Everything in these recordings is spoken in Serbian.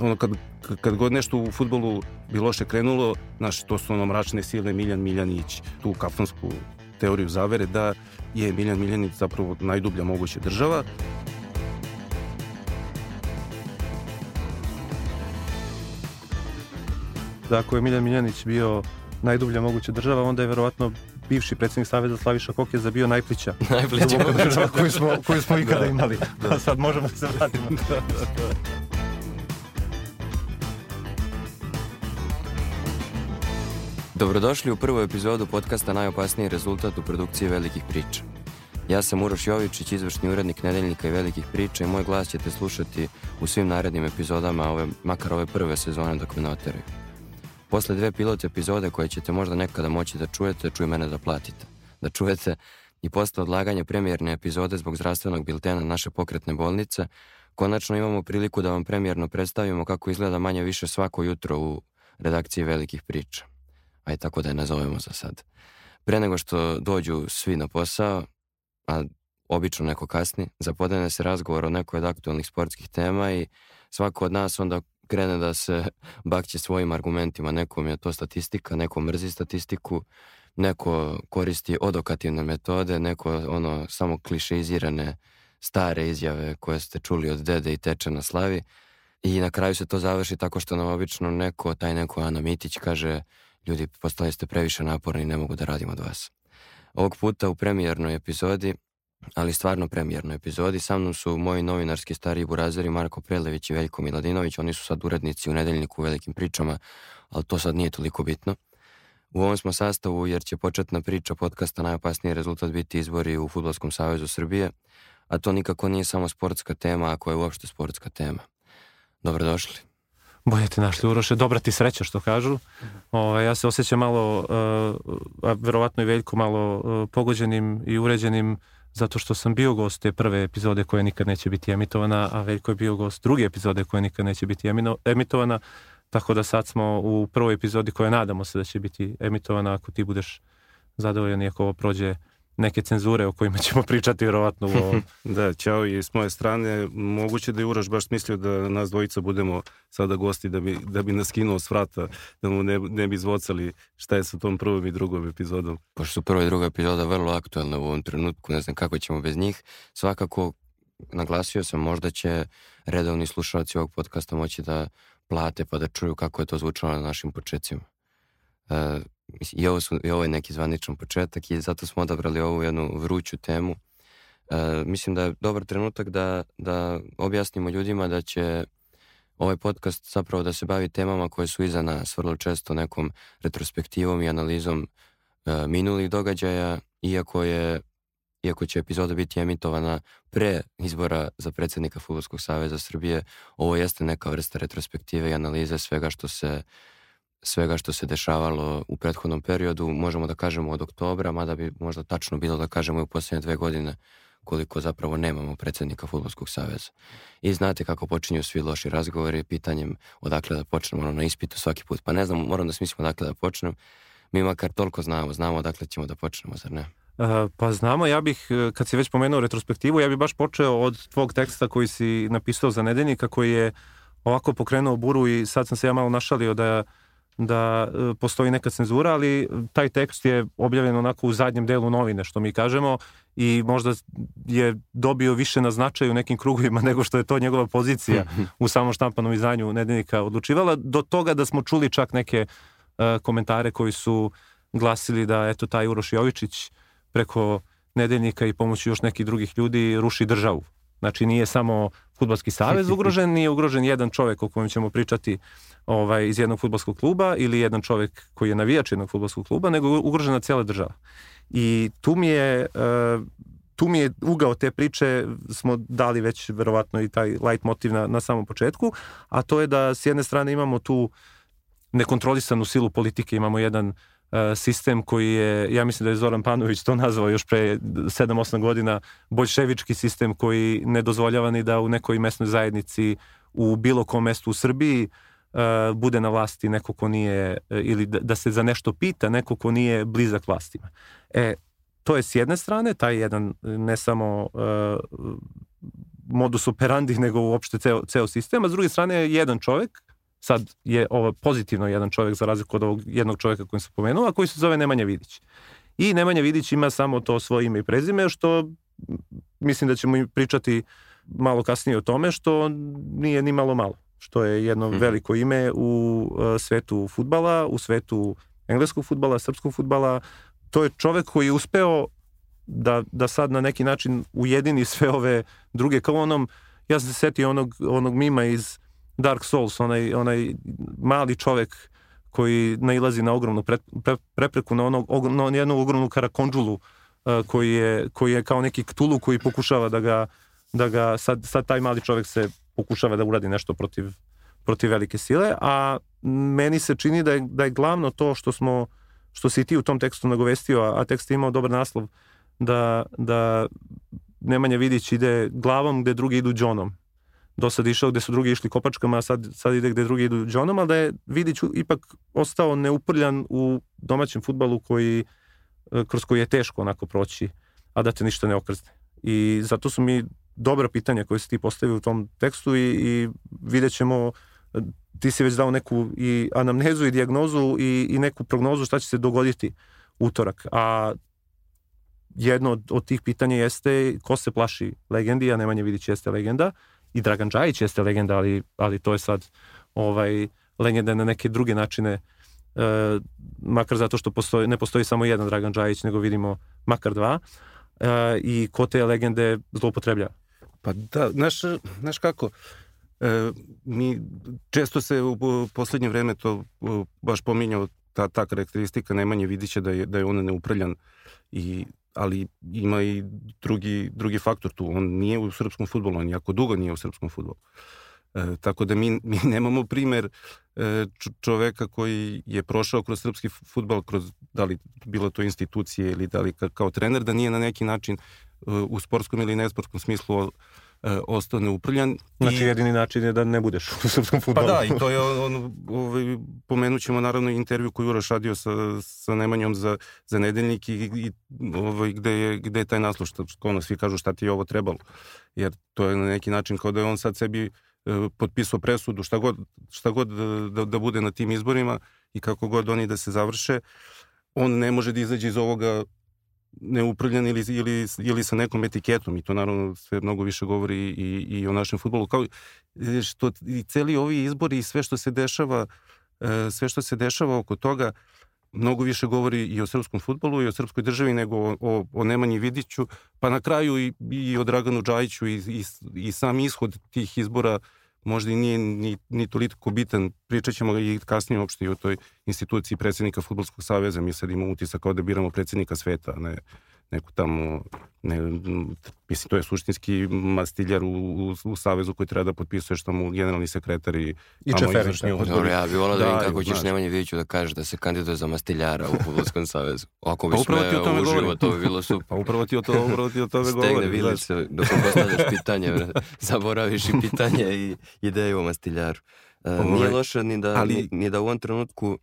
ono kad, kad god nešto u futbolu bi loše krenulo, znaš, to su ono mračne sile Miljan Miljanić, tu kafansku teoriju zavere da je Miljan Miljanić zapravo najdublja moguća država. Da ako je Miljan Miljanić bio najdublja moguća država, onda je verovatno bivši predsjednik Saveza Slaviša Kokeza bio najplića. najplića koju smo, koju smo ikada da. imali. Da. sad možemo da se vratimo. da, da, da. Dobrodošli u prvu epizodu podcasta Najopasniji rezultat u produkciji velikih priča. Ja sam Uroš Jovičić, izvršni urednik Nedeljnika i velikih priča i moj glas ćete slušati u svim narednim epizodama, ove, makar ove prve sezone dok me noteraju. Posle dve pilot epizode koje ćete možda nekada moći da čujete, čuj mene da platite. Da čujete i posle odlaganja premijerne epizode zbog zdravstvenog biltena naše pokretne bolnice, konačno imamo priliku da vam premijerno predstavimo kako izgleda manje više svako jutro u redakciji velikih priča. Aj tako da je nazovemo za sad. Pre nego što dođu svi na posao, a obično neko kasni, zapodene se razgovor o nekoj od aktualnih sportskih tema i svako od nas onda krene da se bakće svojim argumentima. Nekom je to statistika, neko mrzi statistiku, neko koristi odokativne metode, neko ono samo klišeizirane stare izjave koje ste čuli od dede i teče na slavi. I na kraju se to završi tako što nam obično neko, taj neko Ana Mitić kaže ljudi postali ste previše naporni i ne mogu da radim od vas. Ovog puta u premijernoj epizodi ali stvarno premijernoj epizodi. Sa mnom su moji novinarski stariji burazeri Marko Prelević i Veljko Miladinović. Oni su sad urednici u nedeljniku u velikim pričama, ali to sad nije toliko bitno. U ovom smo sastavu jer će početna priča podcasta najopasniji rezultat biti izbori u Futbolskom savezu Srbije, a to nikako nije samo sportska tema, ako je uopšte sportska tema. Dobrodošli. Bolje te našli Uroše, dobra ti sreća što kažu. O, ovaj, ja se osjećam malo, uh, a verovatno i Veljko malo uh, pogođenim i uređenim zato što sam bio gost te prve epizode koja nikad neće biti emitovana, a Veljko je bio gost druge epizode koja nikad neće biti emitovana, tako da sad smo u prvoj epizodi koja nadamo se da će biti emitovana ako ti budeš zadovoljan i ako ovo prođe neke cenzure o kojima ćemo pričati vjerovatno u ovom. da, ćao i s moje strane. Moguće da je Uraš baš smislio da nas dvojica budemo sada gosti da bi, da bi nas skinuo s vrata, da mu ne, ne bi zvocali šta je sa tom prvom i drugom epizodom. Pošto su prva i druga epizoda vrlo aktuelna u ovom trenutku, ne znam kako ćemo bez njih, svakako naglasio sam možda će redovni slušalci ovog podcasta moći da plate pa da čuju kako je to zvučalo na našim početcima. E, i ovo, su, i ovo je neki zvaničan početak i zato smo odabrali ovu jednu vruću temu. E, mislim da je dobar trenutak da, da objasnimo ljudima da će ovaj podcast zapravo da se bavi temama koje su iza nas, vrlo često nekom retrospektivom i analizom e, minulih događaja, iako je iako će epizoda biti emitovana pre izbora za predsednika Futbolskog saveza Srbije, ovo jeste neka vrsta retrospektive i analize svega što se svega što se dešavalo u prethodnom periodu, možemo da kažemo od oktobra, mada bi možda tačno bilo da kažemo i u posljednje dve godine koliko zapravo nemamo predsednika Futbolskog saveza. I znate kako počinju svi loši razgovori pitanjem odakle da počnemo ono, na ispitu svaki put. Pa ne znam, moram da smislimo odakle da počnem. Mi makar toliko znamo, znamo odakle ćemo da počnemo, zar ne? Uh, pa znamo, ja bih, e, kad si već pomenuo retrospektivu, ja bih baš počeo od tvog teksta koji si napisao za nedeljnika, koji je ovako pokrenuo buru i sad sam se ja malo našalio da da e, postoji neka cenzura, ali taj tekst je objavljen onako u zadnjem delu novine, što mi kažemo, i možda je dobio više na značaju u nekim krugovima nego što je to njegova pozicija u samom štampanom izdanju nedeljnika odlučivala, do toga da smo čuli čak neke uh, komentare koji su glasili da eto taj Uroš Jovičić preko nedeljnika i pomoću još nekih drugih ljudi ruši državu. Znači nije samo futbalski savez ugrožen, nije ugrožen jedan čovek o kojem ćemo pričati ovaj, iz jednog futbolskog kluba ili jedan čovek koji je navijač jednog futbolskog kluba, nego ugrožena cijela država. I tu mi je uh, tu mi je ugao te priče, smo dali već verovatno i taj light motiv na, na samom početku, a to je da s jedne strane imamo tu nekontrolisanu silu politike, imamo jedan uh, sistem koji je, ja mislim da je Zoran Panović to nazvao još pre 7-8 godina, boljševički sistem koji ne dozvoljava ni da u nekoj mesnoj zajednici u bilo kom mestu u Srbiji uh, bude na vlasti neko ko nije, uh, ili da, da se za nešto pita neko ko nije blizak vlastima. E, to je s jedne strane, taj jedan ne samo modus operandi nego uopšte ceo, ceo sistem, a s druge strane je jedan čovek, sad je ovo pozitivno jedan čovek za razliku od ovog jednog čoveka koji sam pomenuo, a koji se zove Nemanja Vidić. I Nemanja Vidić ima samo to svoje ime i prezime, što mislim da ćemo pričati malo kasnije o tome, što nije ni malo malo. Što je jedno mm -hmm. veliko ime u uh, svetu futbala, u svetu engleskog futbala, srpskog futbala. To je čovek koji je uspeo da, da sad na neki način ujedini sve ove druge kao onom, ja sam se setio onog, onog mima iz Dark Souls, onaj, onaj mali čovek koji nailazi na ogromnu pre, pre, prepreku, na, onog, na jednu ogromnu karakondžulu uh, koji, je, koji je kao neki ktulu koji pokušava da ga, da ga sad, sad taj mali čovek se pokušava da uradi nešto protiv, protiv velike sile, a meni se čini da je, da je glavno to što smo što si ti u tom tekstu nagovestio, a, a tekst je imao dobar naslov, da, da Nemanja Vidić ide glavom gde drugi idu džonom. Do sad išao gde su drugi išli kopačkama, a sad, sad ide gde drugi idu džonom, ali da je Vidić ipak ostao neuprljan u domaćem futbalu koji, e, kroz koji je teško onako proći, a da te ništa ne okrzne. I zato su mi dobra pitanja koje si ti postavio u tom tekstu i, i vidjet ćemo ti si već dao neku i anamnezu i diagnozu i, i neku prognozu šta će se dogoditi utorak. A jedno od, od tih pitanja jeste ko se plaši legendi, a Nemanja Vidić jeste legenda i Dragan Đajić jeste legenda, ali, ali to je sad ovaj, legenda na neke druge načine e, makar zato što postoji, ne postoji samo jedan Dragan Đajić, nego vidimo makar dva e, i ko te legende zloupotreblja. Pa da, znaš, znaš kako, e, mi često se u poslednje vreme to baš pominjao ta, ta karakteristika Nemanje Vidića da je, da je on neuprljan i ali ima i drugi, drugi faktor tu. On nije u srpskom futbolu, on jako dugo nije u srpskom futbolu. E, tako da mi, mi nemamo primer e, čoveka koji je prošao kroz srpski futbol, kroz, da li bilo to institucije ili da li ka, kao trener, da nije na neki način e, u sportskom ili nesportskom smislu ostao neuprljan. Znači I, jedini način je da ne budeš u srpskom futbolu. Pa da, i to je on, ovaj, pomenut ćemo naravno intervju koju Uroš radio sa, sa Nemanjom za, za nedeljnik i, i ovaj, gde, je, gde je taj naslov, što, ono, svi kažu šta ti je ovo trebalo. Jer to je na neki način kao da je on sad sebi e, potpisao presudu šta god, šta god da, da, da bude na tim izborima i kako god oni da se završe, on ne može da izađe iz ovoga neuprljan ili, ili, ili sa nekom etiketom. I to naravno sve mnogo više govori i, i o našem futbolu. Kao što i celi ovi izbori i sve što se dešava e, sve što se dešava oko toga mnogo više govori i o srpskom futbolu i o srpskoj državi nego o, o, o Nemanji Vidiću, pa na kraju i, i o Draganu Džajiću i, i, i sam ishod tih izbora možda i nije ni, ni toliko bitan. Pričat ćemo i kasnije uopšte i o toj instituciji predsednika Futbolskog saveza. Mi sad imamo utisak kao da biramo predsednika sveta, ne neku tamo, ne, mislim, to je suštinski mastiljar u, u, u Savezu koji treba da potpisuje što mu generalni sekretar i, I tamo izvršni odbor. Dobro, ja bih volao da, da vidim kako ćeš. Nemanje Vidiću da kažeš da se kandiduje za mastiljara u Futbolskom savezu. Ako bi pa sme uživo, to bi bilo super. Pa upravo ti o, to, upravo ti o tome govori. Stegne vilice dok postavljaš pitanje, zaboraviš i pitanje i ideju o mastiljaru. Uh, nije loše ni da, ali... ni, ni da u ovom trenutku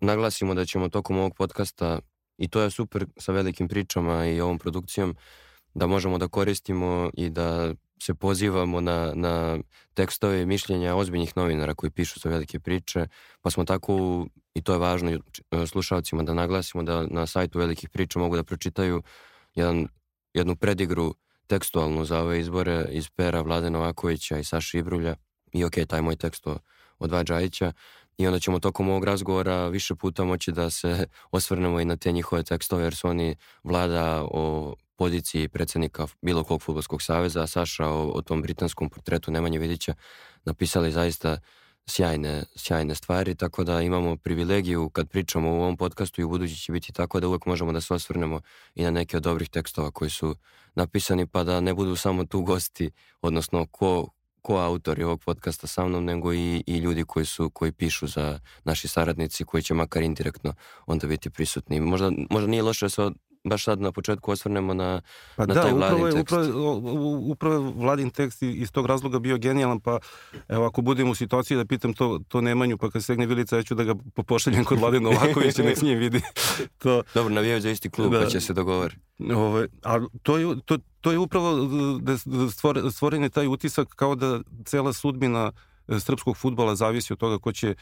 naglasimo da ćemo tokom ovog podcasta I to je super sa velikim pričama i ovom produkcijom da možemo da koristimo i da se pozivamo na, na tekstove i mišljenja ozbiljnih novinara koji pišu za velike priče, pa smo tako, i to je važno slušalcima da naglasimo da na sajtu velikih priča mogu da pročitaju jedan, jednu predigru tekstualnu za ove izbore iz pera Vlade Novakovića i Saša Ibrulja i ok, taj moj tekst od Vađajića i onda ćemo tokom ovog razgovora više puta moći da se osvrnemo i na te njihove tekstove jer su oni vlada o poziciji predsednika bilo kog futbolskog saveza, a Saša o, o tom britanskom portretu Nemanje Vidića napisali zaista sjajne, sjajne stvari, tako da imamo privilegiju kad pričamo u ovom podcastu i u budući će biti tako da uvek možemo da se osvrnemo i na neke od dobrih tekstova koji su napisani, pa da ne budu samo tu gosti, odnosno ko, koautori ovog podcasta sa mnom, nego i, i ljudi koji su koji pišu za naši saradnici koji će makar indirektno onda biti prisutni. Možda, možda nije loše da se baš sad na početku osvrnemo na, Pa na da, taj upravo vladin je, tekst. upravo, upravo vladin tekst iz tog razloga bio genijalan, pa evo ako budem u situaciji da pitam to, to Nemanju, pa kad segne Vilica, ja ću da ga po- pošaljem kod Vlade Novakovića, nek s njim vidi. to, Dobro, navijaju za isti klub, Da. pa će se dogovori. Ove, a to je, to, to je upravo da, stvore, stvoren je taj utisak kao da cela sudbina e, srpskog futbala zavisi od toga ko će e,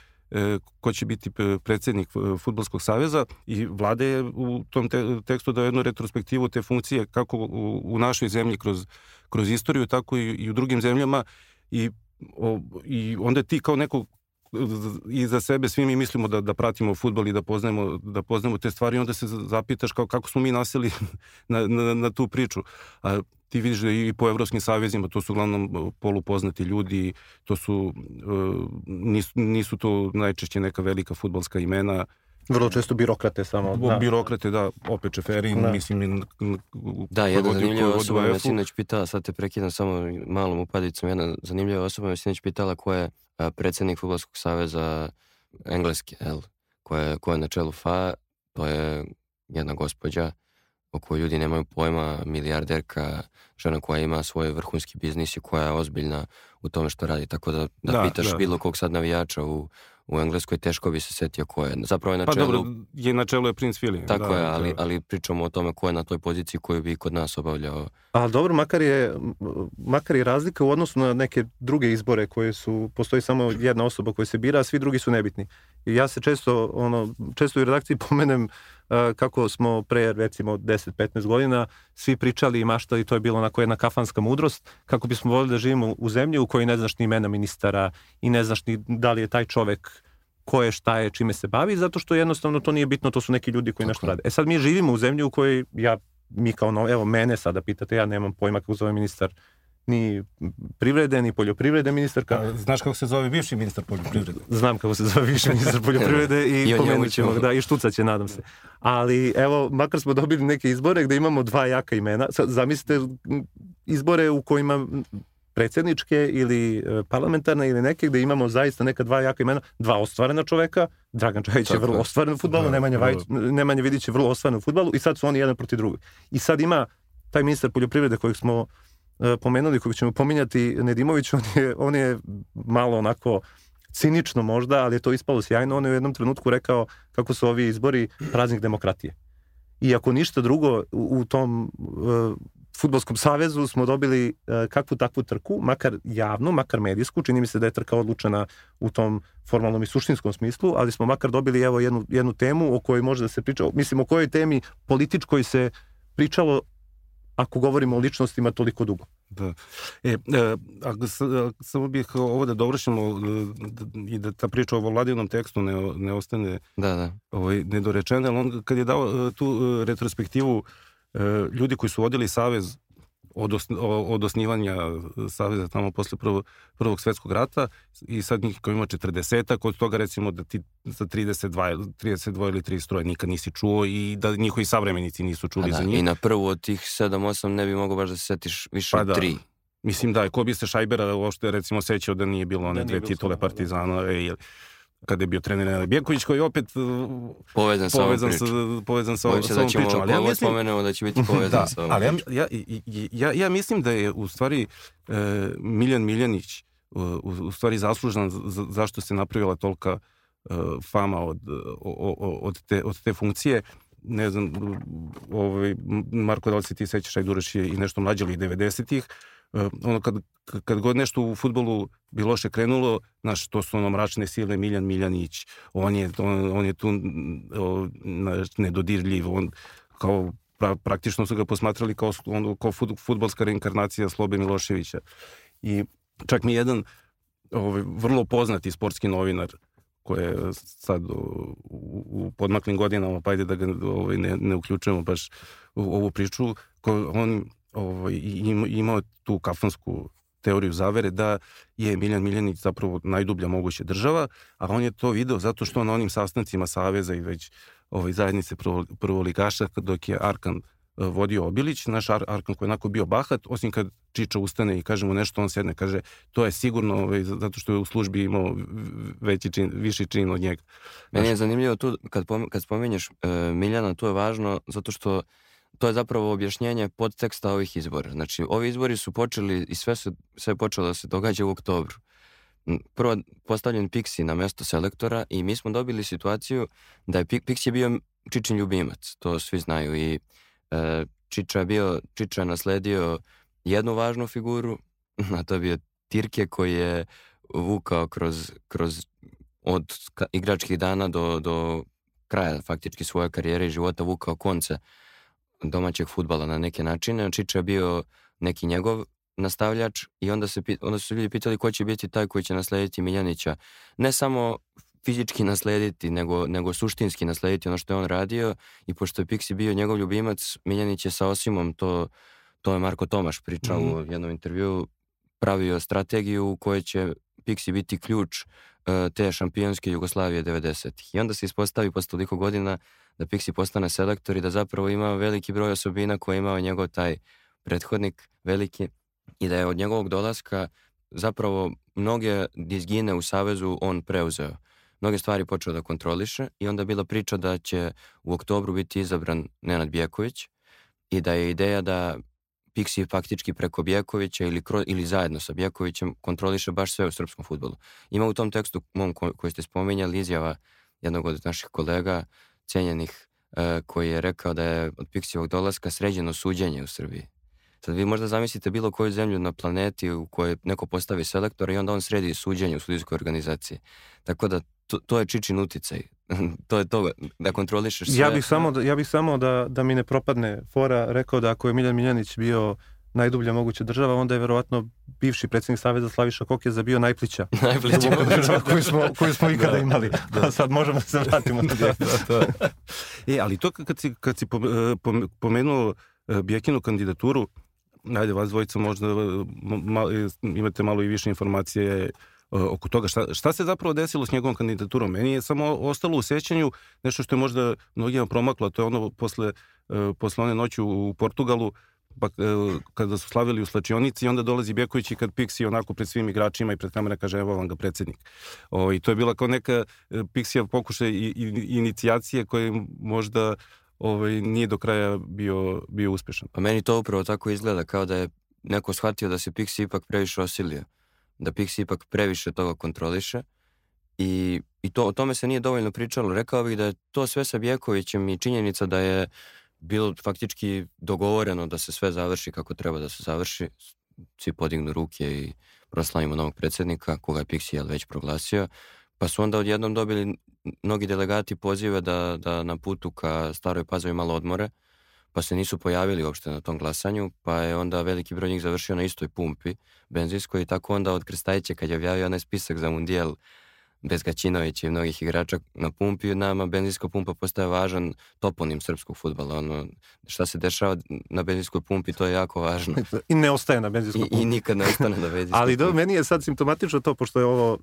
ko će biti e, predsjednik e, Futbolskog saveza i vlade je u tom te, tekstu da jednu retrospektivu te funkcije kako u, u našoj zemlji kroz, kroz istoriju, tako i, i u drugim zemljama i, o, i onda ti kao neko i za sebe svi mi mislimo da da pratimo fudbal i da poznajemo da poznajemo te stvari i onda se zapitaš kao kako smo mi naseli na, na, na tu priču. A ti vidiš da i po evropskim savezima to su uglavnom polupoznati ljudi, to su e, nisu, nisu to najčešće neka velika fudbalska imena, Vrlo često birokrate samo. da. birokrate da opet Čeferin, Da. mislim Da, jedna zanimljiva osoba me sinoć pitala, sad te prekidam samo malom upadicom, jedna zanimljiva osoba me sinoć pitala ko je a, predsjednik Futbolskog saveza Engleske, jel? Ko je, ko je na čelu FA, to je jedna gospođa o kojoj ljudi nemaju pojma, milijarderka, žena koja ima svoj vrhunski biznis i koja je ozbiljna u tome što radi. Tako da, da, Da, pitaš da. bilo kog sad navijača u, u Engleskoj, teško bi se setio ko je. Zapravo je na Pa čelu dobro, je na čelu je Prince William. Tako da, je, ali, da. ali pričamo o tome ko je na toj poziciji koju bi kod nas obavljao. Ali dobro, makar je, makar je razlika u odnosu na neke druge izbore koje su, postoji samo jedna osoba koja se bira, a svi drugi su nebitni. Ja se često, ono, često u redakciji pomenem uh, kako smo pre, recimo, 10-15 godina svi pričali i maštali, to je bilo onako jedna kafanska mudrost, kako bismo voljeli da živimo u zemlji u kojoj ne znaš ni imena ministara i ne znaš ni da li je taj čovek ko je, šta je, čime se bavi, zato što jednostavno to nije bitno, to su neki ljudi koji Tako nešto rade. E sad mi živimo u zemlji u kojoj ja, mi kao, no, evo mene sada pitate, ja nemam pojma kako zove ministar ni privrede, ni poljoprivrede ministarka. A, Znaš kako se zove bivši ministar poljoprivrede? Znam kako se zove više ministar poljoprivrede i, I pomenut ćemo ga, da, i štucat će, nadam se. Ali evo, makar smo dobili neke izbore gde imamo dva jaka imena. Sad, zamislite izbore u kojima m, predsjedničke ili e, parlamentarne ili neke gde imamo zaista neka dva jaka imena, dva ostvarena čoveka, Dragan Čajić je vrlo ostvaren u futbalu, Da, Nemanja, da. Vajić, Nemanja Vidić je vrlo ostvaren u futbalu i sad su oni jedan protiv drugog. I sad ima taj ministar poljoprivrede kojeg smo pomenuli, kojeg ćemo pominjati, Nedimović, on je, on je malo onako cinično možda, ali je to ispalo sjajno. On je u jednom trenutku rekao kako su ovi izbori praznik demokratije. I ako ništa drugo, u, tom uh, futbolskom savezu smo dobili uh, kakvu takvu trku, makar javno, makar medijsku, čini mi se da je trka odlučena u tom formalnom i suštinskom smislu, ali smo makar dobili evo jednu, jednu temu o kojoj može da se priča, mislim o kojoj temi političkoj se pričalo ako govorimo o ličnostima toliko dugo. Da. E, e ako, s- a, samo bih ovo da dovršimo e, i da ta priča o vladinom tekstu ne, ne ostane Da, da. ovaj, nedorečena, ali on kad je dao e, tu e, retrospektivu ljudi koji su vodili savez od, os, o- od osnivanja saveza tamo posle prvo, prvog svetskog rata i sad njih koji ima 40 od toga recimo da ti za 32, 32 ili 33 nikad nisi čuo i da njihovi savremenici nisu A čuli da, za njih. I na prvu od tih 7-8 ne bi mogao baš da se setiš više Pa od da. tri. Mislim da, ko bi se Šajbera uopšte recimo sećao da nije bilo one Da nije dve bilo titule da. Partizana e, ili kada je bio trener Nenad Bjeković koji je opet uh, Povezan sa ovom povezan sa, povezan sa, sa da ovom pričom. Ali ja mislim, spomenemo da će biti povezan da, sa ovom ali ja, ja, ja, ja, mislim da je u stvari e, Miljan Miljanić u, u, u stvari zaslužan za, zašto se napravila tolika e, fama od, o, o, od, te, od te funkcije. Ne znam, ovaj, Marko, da li se ti sećaš, Ajduroš je i nešto mlađi ali 90-ih, E, ono kad, kad god nešto u futbolu bi loše krenulo, znaš, to su ono mračne sile, Miljan Miljanić, on je, on, on je tu o, nedodirljiv, on kao pra, praktično su ga posmatrali kao, on, kao fut, futbolska reinkarnacija Slobe Miloševića. I čak mi jedan ovaj, vrlo poznati sportski novinar koji je sad u, u podmaklim godinama, pa ajde da ga ovaj, ne, ne uključujemo baš u ovu priču, ko, on ovaj, im, imao tu kafansku teoriju zavere da je Miljan Miljanić zapravo najdublja moguća država, a on je to video zato što na onim sastancima Saveza i već ovaj, zajednice prvo, prvoligaša, dok je Arkan eh, vodio Obilić, naš Ar Arkan koji je onako bio bahat, osim kad Čiča ustane i kaže mu nešto, on sedne, kaže to je sigurno ovaj, zato što je u službi imao veći čin, viši čin od njega. Meni je zanimljivo tu, kad, pom kad spomenješ uh, Miljana, to je važno zato što to je zapravo objašnjenje podteksta ovih izbora. Znači, ovi izbori su počeli i sve, su, sve je počelo da se događa u oktobru. Prvo postavljen Pixi na mesto selektora i mi smo dobili situaciju da je Pixi bio Čičin ljubimac, to svi znaju i e, Čiča je bio, Čiča je nasledio jednu važnu figuru, a to je bio Tirke koji je vukao kroz, kroz od igračkih dana do, do kraja faktički svoje karijere i života vukao konce domaćeg futbala na neke načine. Čiča je bio neki njegov nastavljač i onda, se, onda su ljudi pitali ko će biti taj koji će naslediti Miljanića. Ne samo fizički naslediti, nego, nego suštinski naslediti ono što je on radio i pošto je Pixi bio njegov ljubimac, Miljanić je sa Osimom, to, to je Marko Tomaš pričao mm -hmm. u jednom intervju, pravio strategiju u kojoj će Pixi biti ključ te šampionske Jugoslavije 90. I onda se ispostavi posle toliko godina da Pixi postane selektor i da zapravo ima veliki broj osobina koje je imao njegov taj prethodnik veliki i da je od njegovog dolaska zapravo mnoge dizgine u Savezu on preuzeo. Mnoge stvari počeo da kontroliše i onda bila priča da će u oktobru biti izabran Nenad Bjeković i da je ideja da Pixi faktički preko Bjekovića ili, kro, ili zajedno sa Bjekovićem kontroliše baš sve u srpskom futbolu. Ima u tom tekstu mom ko, koji ste spominjali izjava jednog od naših kolega, cijenjenih, uh, koji je rekao da je od Pixijevog dolaska sređeno suđenje u Srbiji. Sad vi možda zamislite bilo koju zemlju na planeti u kojoj neko postavi selektora i onda on sredi suđenje u sudijskoj organizaciji. Tako da to, to je Čičin uticaj. to je to, da kontrolišeš sve. Ja bih samo, da, ja bih samo da, da mi ne propadne fora rekao da ako je Miljan Miljanić bio najdublja moguća država, onda je verovatno bivši predsjednik Saveza Slaviša Kokeza bio najplića. najplića država koju smo, koju smo ikada da, imali. Da. sad možemo da se vratimo na da, da, da. E, ali to kad si, kad si e, pomenuo e, Bjekinu kandidaturu, najde vas dvojica možda ma, imate malo i više informacije oko toga šta, šta se zapravo desilo s njegovom kandidaturom. Meni je samo ostalo u sećanju nešto što je možda mnogima promaklo, to je ono posle, posle one noći u Portugalu, pa kada su slavili u slačionici onda dolazi Bjeković i kad Pixi onako pred svim igračima i pred kamera kaže evo vam ga predsednik. O, I to je bila kao neka Pixijev pokušaj i, i, inicijacije koje možda ovaj, nije do kraja bio, bio uspešan. Pa meni to upravo tako izgleda, kao da je neko shvatio da se Pixi ipak previše osilio. Da Pixi ipak previše toga kontroliše i, i to, o tome se nije dovoljno pričalo. Rekao bih da je to sve sa Bjekovićem i činjenica da je bilo faktički dogovoreno da se sve završi kako treba da se završi. Svi podignu ruke i proslavimo novog predsednika, koga je Pixi već proglasio. Pa su onda odjednom dobili mnogi delegati pozive da, da na putu ka Staroj Pazovi malo odmore, pa se nisu pojavili uopšte na tom glasanju, pa je onda veliki broj njih završio na istoj pumpi benzinskoj i tako onda od Krstajića kad je objavio onaj spisak za mundijel bez Gaćinovića i mnogih igrača na pumpi, nama benzinska pumpa postaje važan toponim srpskog futbala. Ono, šta se dešava na benzinskoj pumpi, to je jako važno. I ne ostaje na benzinskoj pumpi. I, i nikad ne ostane na benzinskoj Ali do, meni je sad simptomatično to, pošto je ovo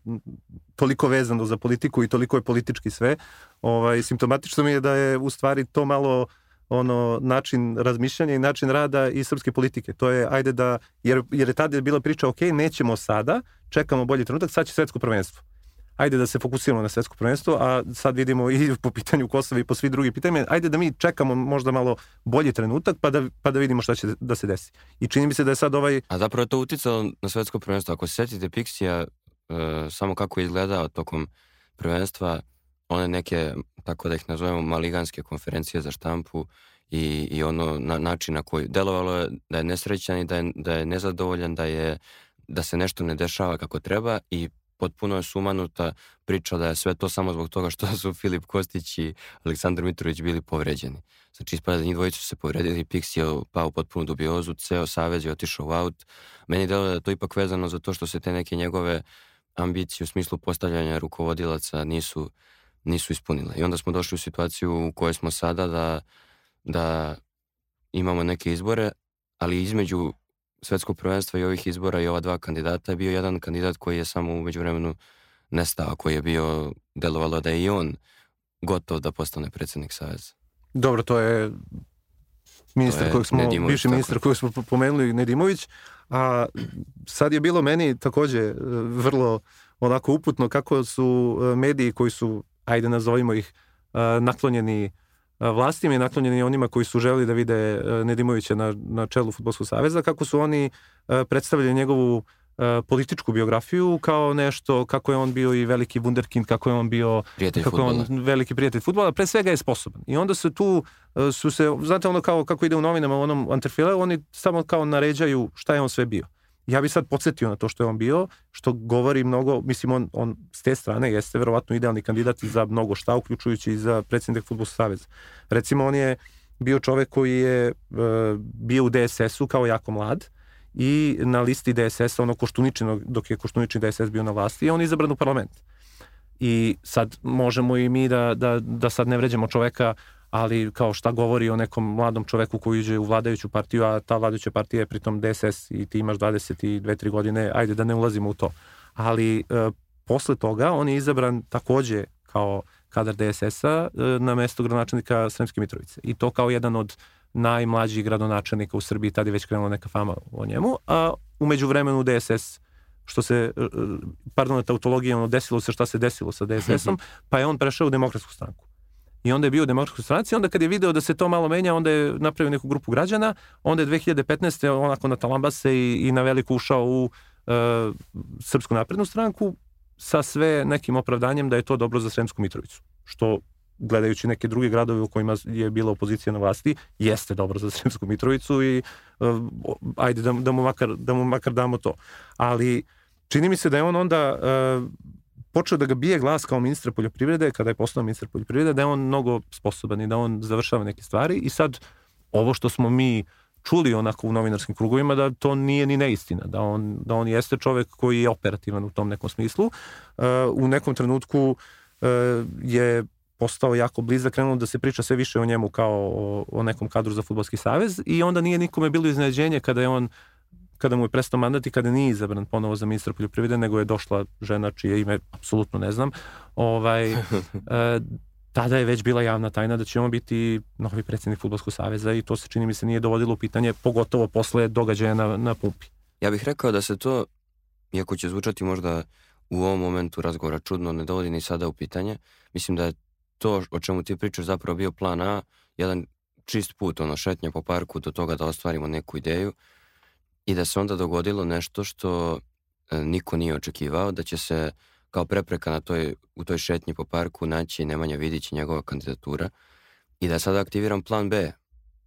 toliko vezano za politiku i toliko je politički sve, ovaj, simptomatično mi je da je u stvari to malo ono način razmišljanja i način rada i srpske politike. To je ajde da jer jer je tada bila priča ok, nećemo sada, čekamo bolji trenutak, sad će svetsko prvenstvo ajde da se fokusiramo na svetsko prvenstvo, a sad vidimo i po pitanju Kosova i po svi drugi pitanjima, ajde da mi čekamo možda malo bolji trenutak pa da, pa da vidimo šta će da se desi. I čini mi se da je sad ovaj... A zapravo je to uticalo na svetsko prvenstvo. Ako se setite Pixija, uh, samo kako je izgledao tokom prvenstva, one neke, tako da ih nazovemo, maliganske konferencije za štampu i, i ono na, način na koji delovalo je da je nesrećan i da je, da je nezadovoljan, da je da se nešto ne dešava kako treba i potpuno je sumanuta priča da je sve to samo zbog toga što su Filip Kostić i Aleksandar Mitrović bili povređeni. Znači, ispada da njih dvojica su se povredili, Pixi je pao potpuno dubiozu, ceo Savez je otišao u out. Meni delo da je to ipak vezano za to što se te neke njegove ambicije u smislu postavljanja rukovodilaca nisu, nisu ispunile. I onda smo došli u situaciju u kojoj smo sada da, da imamo neke izbore, ali između svetskog prvenstva i ovih izbora i ova dva kandidata je bio jedan kandidat koji je samo umeđu vremenu nestao, koji je bio, delovalo da je i on gotov da postane predsednik Saveza. Dobro, to je ministar kojeg smo, Nedimović, bivši ministar kojeg smo pomenuli, Nedimović, a sad je bilo meni takođe e, vrlo onako uputno kako su e, mediji koji su, ajde nazovimo ih, e, naklonjeni vlasti je naklonjen i onima koji su želi da vide Nedimovića na, na čelu Futbolskog saveza, kako su oni predstavljali njegovu političku biografiju kao nešto kako je on bio i veliki wunderkind, kako je on bio prijatelj kako futbola. on veliki prijatelj fudbala, pre svega je sposoban. I onda se tu su se, znate ono kao kako ide u novinama u onom Anterfile, oni samo kao naređaju šta je on sve bio. Ja bih sad podsjetio na to što je on bio, što govori mnogo, mislim on, on s te strane jeste verovatno idealni kandidat za mnogo šta, uključujući i za predsjednik Futbolskog saveza. Recimo on je bio čovek koji je e, bio u DSS-u kao jako mlad, i na listi DSS-a, ono Koštuničino, dok je Koštunični DSS bio na vlasti, on je izabran u parlament. I sad možemo i mi da, da, da sad ne vređamo čoveka, ali kao šta govori o nekom mladom čoveku koji uđe u vladajuću partiju, a ta vladajuća partija je pritom DSS i ti imaš 22-3 godine, ajde da ne ulazimo u to. Ali e, posle toga on je izabran takođe kao kadar DSS-a e, na mesto gradonačelnika Sremske Mitrovice. I to kao jedan od najmlađih gradonačelnika u Srbiji, tada je već krenula neka fama o njemu, a umeđu vremenu DSS što se, e, e, pardon, tautologija, ono, desilo se šta se desilo sa DSS-om, pa je on prešao u demokratsku stranku. I onda je bio u demokratskoj stranci, onda kad je video da se to malo menja, onda je napravio neku grupu građana, onda je 2015. onako na talambase i, i na veliko ušao u uh, Srpsku naprednu stranku sa sve nekim opravdanjem da je to dobro za Sremsku Mitrovicu. Što gledajući neke druge gradove u kojima je bila opozicija na vlasti, jeste dobro za Sremsku Mitrovicu i uh, ajde da, da, mu makar, da mu makar damo to. Ali čini mi se da je on onda uh, počeo da ga bije glas kao ministra poljoprivrede, kada je postao ministar poljoprivrede, da je on mnogo sposoban i da on završava neke stvari i sad ovo što smo mi čuli onako u novinarskim krugovima da to nije ni neistina, da on, da on jeste čovek koji je operativan u tom nekom smislu. Uh, u nekom trenutku uh, je postao jako blizak, krenulo da se priča sve više o njemu kao o, o nekom kadru za futbolski savez i onda nije nikome bilo iznenađenje kada je on kada mu je prestao mandat i kada nije izabran ponovo za ministra poljoprivrede, nego je došla žena čije ime apsolutno ne znam, ovaj, e, tada je već bila javna tajna da će on biti novi predsjednik Futbolskog saveza i to se čini mi se nije dovodilo u pitanje, pogotovo posle događaja na, na pumpi. Ja bih rekao da se to, iako će zvučati možda u ovom momentu razgovora čudno, ne dovodi ni sada u pitanje. Mislim da je to o čemu ti pričaš zapravo bio plan A, jedan čist put, ono, šetnja po parku do toga da ostvarimo neku ideju i da se onda dogodilo nešto što e, niko nije očekivao, da će se kao prepreka na toj, u toj šetnji po parku naći Nemanja Vidić i njegova kandidatura i da sada aktiviram plan B,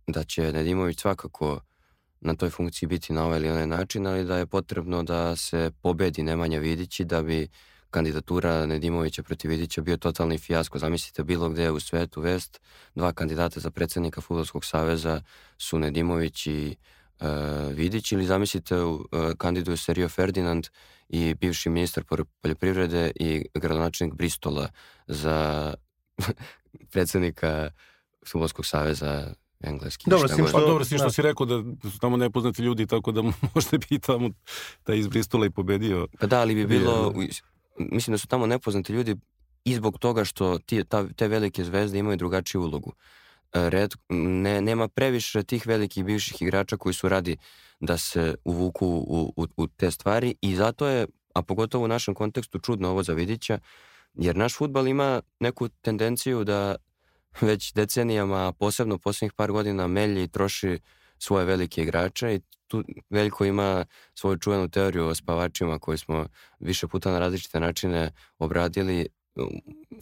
da će Nedimović svakako na toj funkciji biti na ovaj ili onaj način, ali da je potrebno da se pobedi Nemanja Vidić i da bi kandidatura Nedimovića protiv Vidića bio totalni fijasko. Zamislite bilo gde u svetu vest, dva kandidata za predsednika Futbolskog saveza su Nedimović i Vidić ili zamislite uh, kandiduju se Rio Ferdinand i bivši ministar poljoprivrede i gradonačelnik Bristola za predsednika Futbolskog saveza engleski. Dobro, s što, dobro, što si rekao da su tamo nepoznati ljudi, tako da možda bi tamo da iz Bristola i pobedio. Pa da, ali bi bilo, mislim da su tamo nepoznati ljudi i zbog toga što ti, ta, te velike zvezde imaju drugačiju ulogu. E, red, ne, nema previše tih velikih bivših igrača koji su radi da se uvuku u, u, u te stvari i zato je, a pogotovo u našem kontekstu, čudno ovo za Vidića, jer naš futbal ima neku tendenciju da već decenijama, posebno poslednjih par godina, melji troši svoje velike igrače i tu Veljko ima svoju čuvenu teoriju o spavačima koju smo više puta na različite načine obradili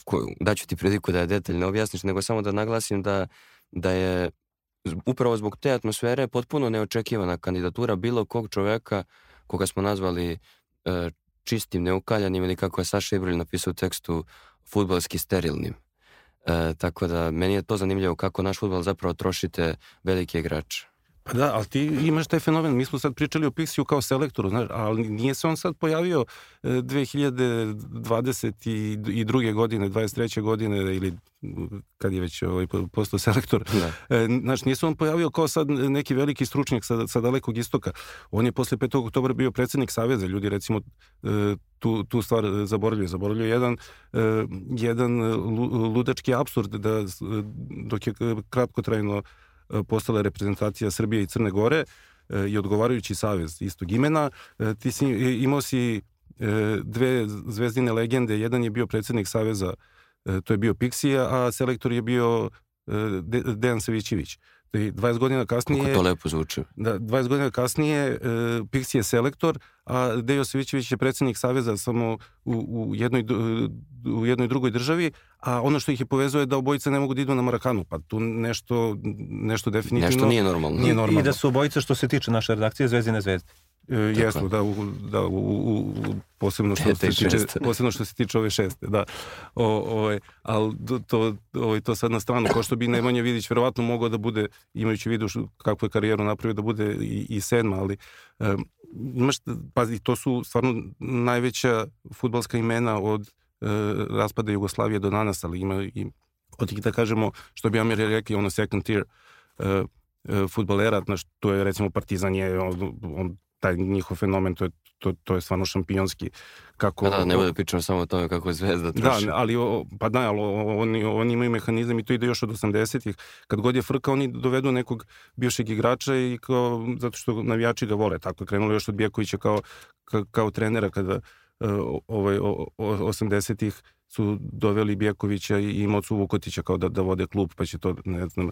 koju, daću ti priliku da je detaljno objasniš, nego samo da naglasim da, da je upravo zbog te atmosfere potpuno neočekivana kandidatura bilo kog čoveka koga smo nazvali e, čistim, neukaljanim ili kako je Saša Ibrulj napisao u tekstu futbalski sterilnim. E, tako da meni je to zanimljivo kako naš futbal zapravo trošite velike igrače. Pa da, ali ti imaš taj fenomen. Mi smo sad pričali o Pixiju kao selektoru, znaš, ali nije se on sad pojavio 2022. godine, 23. godine ili kad je već ovaj, postao selektor. Da. E, znaš, nije se on pojavio kao sad neki veliki stručnjak sa, sa dalekog istoka. On je posle 5. oktobra bio predsednik Saveza. Ljudi recimo e, tu, tu stvar zaboravljaju. Zaboravljaju jedan, e, jedan ludački absurd da dok je kratko trajno E, postala reprezentacija Srbije i Crne Gore e, i odgovarajući savez istog imena. E, ti si, imao si dve zvezdine legende. Jedan je bio predsednik saveza, to je bio Pixija, a selektor je bio Dejan Savićević. 20 godina kasnije... Kako to lepo zvuči. Da, 20 godina kasnije uh, Pixi je selektor, a Dejo Savićević je predsednik Saveza samo u, u, jednoj, u jednoj drugoj državi, a ono što ih je povezuje je da obojice ne mogu da idu na Marakanu, pa tu nešto, nešto definitivno... Nešto nije normalno. Nije normalno. I da su obojice što se tiče naše redakcije Zvezdine zvezde. E, jesu, da, u, da u, u, posebno što se tiče, posebno što se tiče ove šeste, da. O, o, ovaj, ali to, o, to sad na stranu, kao što bi Nemanja Vidić verovatno mogao da bude, imajući vidu kakvu je karijeru napravio, da bude i, i sedma, ali um, imaš, pazi, to su stvarno najveća futbalska imena od uh, raspada Jugoslavije do danas, ali ima i od tih da kažemo, što bi Amir rekli, ono second tier uh, uh, futbalera, znaš, to je recimo Partizan je, on, on taj njihov fenomen, to je, to, to je stvarno šampionski. Kako, da, ne bude pričamo samo o tome kako je Zvezda da, troši. Da, ali, pa da, ali oni, oni imaju mehanizam i to ide još od 80-ih. Kad god je frka, oni dovedu nekog bivšeg igrača i kao, zato što navijači ga vole. Tako je krenulo još od Bjekovića kao, kao, kao trenera kada uh, ovaj, 80-ih su doveli Bjekovića i, Mocu Vukotića kao da, da vode klub, pa će to ne znam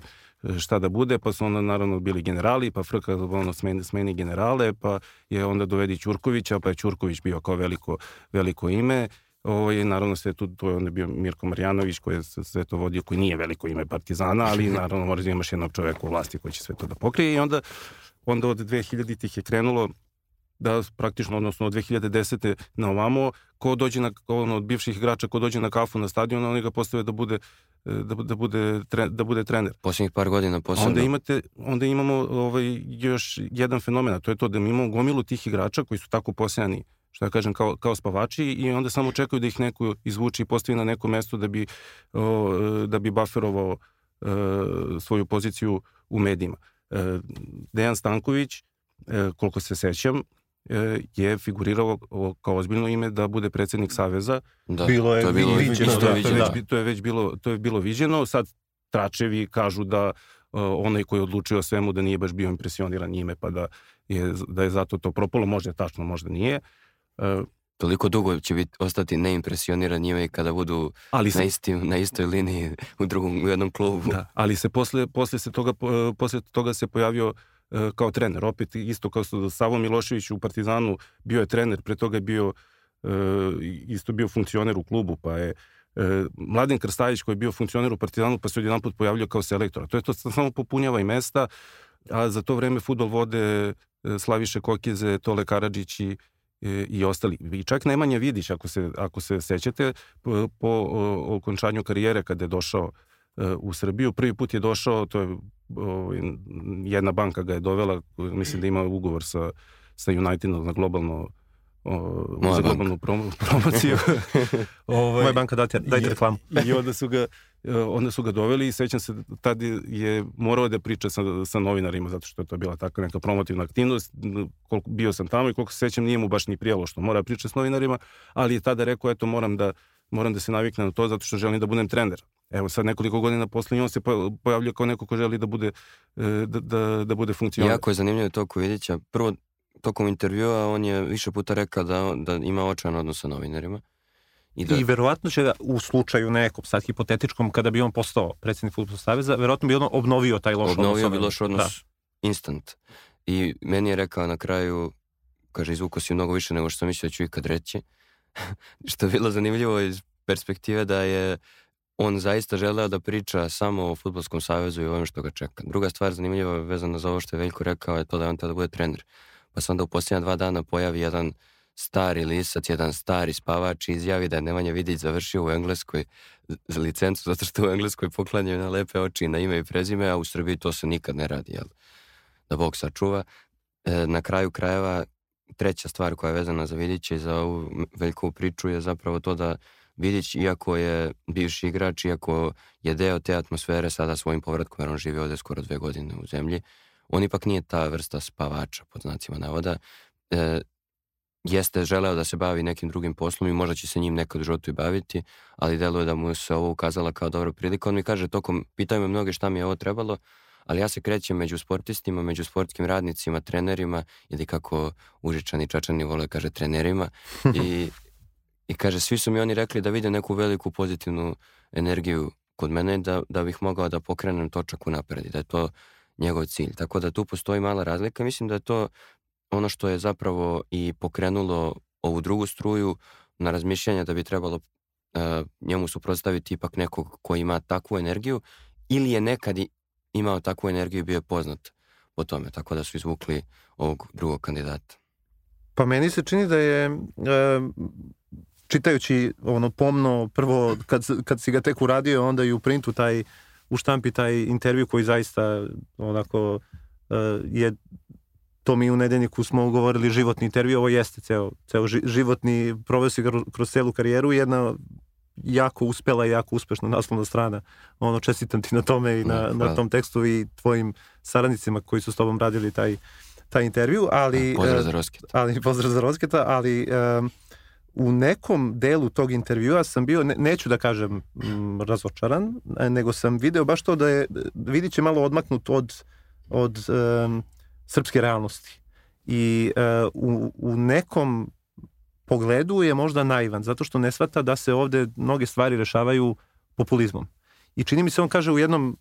šta da bude, pa su onda naravno bili generali, pa Frka ono smeni, smeni generale, pa je onda dovedi Ćurkovića, pa je Ćurković bio kao veliko, veliko ime, Ovo je naravno sve tu, to je onda bio Mirko Marjanović koji je sve to vodio, koji nije veliko ime Partizana, ali naravno moraš da imaš jednog čoveka u vlasti koji će sve to da pokrije i onda, onda od 2000-ih je krenulo da praktično, odnosno od 2010. na ovamo, ko dođe na, ono, od bivših igrača, ko dođe na kafu na stadion, oni ga postave da bude da, da, bude, da bude trener. Posljednjih par godina posebno. Onda, imate, onda imamo ovaj, još jedan fenomen, to je to da mi imamo gomilu tih igrača koji su tako posejani što ja kažem, kao, kao spavači i onda samo čekaju da ih neko izvuči i postavi na neko mesto da bi, o, da bi bufferovao e, svoju poziciju u medijima. E, Dejan Stanković, e, koliko se sećam, E, je figurirao kao ozbiljno ime da bude predsednik Saveza. Da, bilo je, to je bilo viđeno. Da, to, je već, to je već bilo, to je bilo viđeno. Sad tračevi kažu da uh, onaj koji je odlučio o svemu da nije baš bio impresioniran njime, pa da je, da je zato to propalo. Možda je tačno, možda nije. Uh, Toliko dugo će biti, ostati neimpresioniran njime kada budu ali se, na, istim, na istoj liniji u drugom u jednom klubu. Da, ali se posle, posle, se toga, posle toga se pojavio uh, E, kao trener. Opet isto kao što Savo Milošević u Partizanu bio je trener, pre toga je bio e, isto bio funkcioner u klubu, pa je e, Mladen Krstajić koji je bio funkcioner u Partizanu pa se odjedan put pojavljao kao selektor. To je to samo popunjava i mesta, a za to vreme futbol vode Slaviše Kokeze, Tole Karadžić i, i ostali. I čak Nemanja Vidić, ako se, ako se sećate, po, okončanju karijere kada je došao u Srbiju, prvi put je došao, to je ovaj, jedna banka ga je dovela, mislim da ima ugovor sa, sa Unitedom na globalno o, Moja za globalnu prom promociju. ovaj, Moja banka, dajte, dajte reklamu. I onda su ga onda su ga doveli i sećam se tad je morao da priča sa, sa novinarima zato što je to bila takva neka promotivna aktivnost koliko bio sam tamo i koliko se sećam nije mu baš ni prijalo što mora pričati s novinarima ali je tada rekao eto moram da moram da se naviknem na to zato što želim da budem trener Evo sad nekoliko godina posle on se pojavlja kao neko ko želi da bude, e, da, da, da bude funkcionalno. Jako je zanimljivo to Kovidića. Prvo, tokom intervjua on je više puta rekao da, da ima očajan odnos sa novinarima. I, da... I verovatno će da, u slučaju nekom, sad hipotetičkom, kada bi on postao predsjednik Futbolskog saveza, verovatno bi on obnovio taj loš obnovio odnos. Obnovio bi loš odnos da. instant. I meni je rekao na kraju, kaže, izvuko si mnogo više nego što sam mislio da ću ikad reći. što je bilo zanimljivo iz perspektive da je on zaista želeo da priča samo o Futbolskom savezu i ovim što ga čeka. Druga stvar zanimljiva vezana za ovo što je Veljko rekao je to da on tada bude trener. Pa se onda u posljednja dva dana pojavi jedan stari lisac, jedan stari spavač izjavi da je Nemanja Vidić završio u Engleskoj za licencu zato što u Engleskoj poklanjaju na lepe oči na ime i prezime, a u Srbiji to se nikad ne radi, jel? Da Bog sačuva. E, na kraju krajeva treća stvar koja je vezana za Vidića i za ovu Veljkovu priču je zapravo to da Vidić, iako je bivši igrač, iako je deo te atmosfere sada svojim povratkom, jer on živi ovde skoro dve godine u zemlji, on ipak nije ta vrsta spavača, pod znacima navoda. E, jeste želeo da se bavi nekim drugim poslom i možda će se njim nekad u životu i baviti, ali deluje da mu se ovo ukazala kao dobra prilika. On mi kaže, tokom, pitaju me mnoge šta mi je ovo trebalo, ali ja se krećem među sportistima, među sportskim radnicima, trenerima ili kako Užičani Čačani vole kaže trenerima i I kaže, svi su mi oni rekli da vide neku veliku pozitivnu energiju kod mene da, da bih mogao da pokrenem točak u napred i da je to njegov cilj. Tako da tu postoji mala razlika. Mislim da je to ono što je zapravo i pokrenulo ovu drugu struju na razmišljanje da bi trebalo uh, njemu suprotstaviti ipak nekog ko ima takvu energiju ili je nekad imao takvu energiju i bio je poznat po tome, tako da su izvukli ovog drugog kandidata. Pa meni se čini da je e, čitajući ono pomno prvo kad, kad si ga tek uradio onda i u printu taj u štampi taj intervju koji zaista onako e, je to mi u nedeljniku smo govorili životni intervju, ovo jeste ceo, ceo životni, proveo si kroz celu karijeru, jedna jako uspela i jako uspešna naslovna strana. Ono, čestitam ti na tome i na, na tom tekstu i tvojim saradnicima koji su s tobom radili taj, taj intervju, ali... Pozdrav za Rosketa. Ali, pozdrav za Rosketa, ali um, u nekom delu tog intervjua sam bio, ne, neću da kažem m, razočaran, nego sam video baš to da je, vidit će malo odmaknut od, od um, srpske realnosti. I uh, u, u nekom pogledu je možda naivan, zato što ne svata da se ovde mnoge stvari rešavaju populizmom. I čini mi se on kaže u jednom,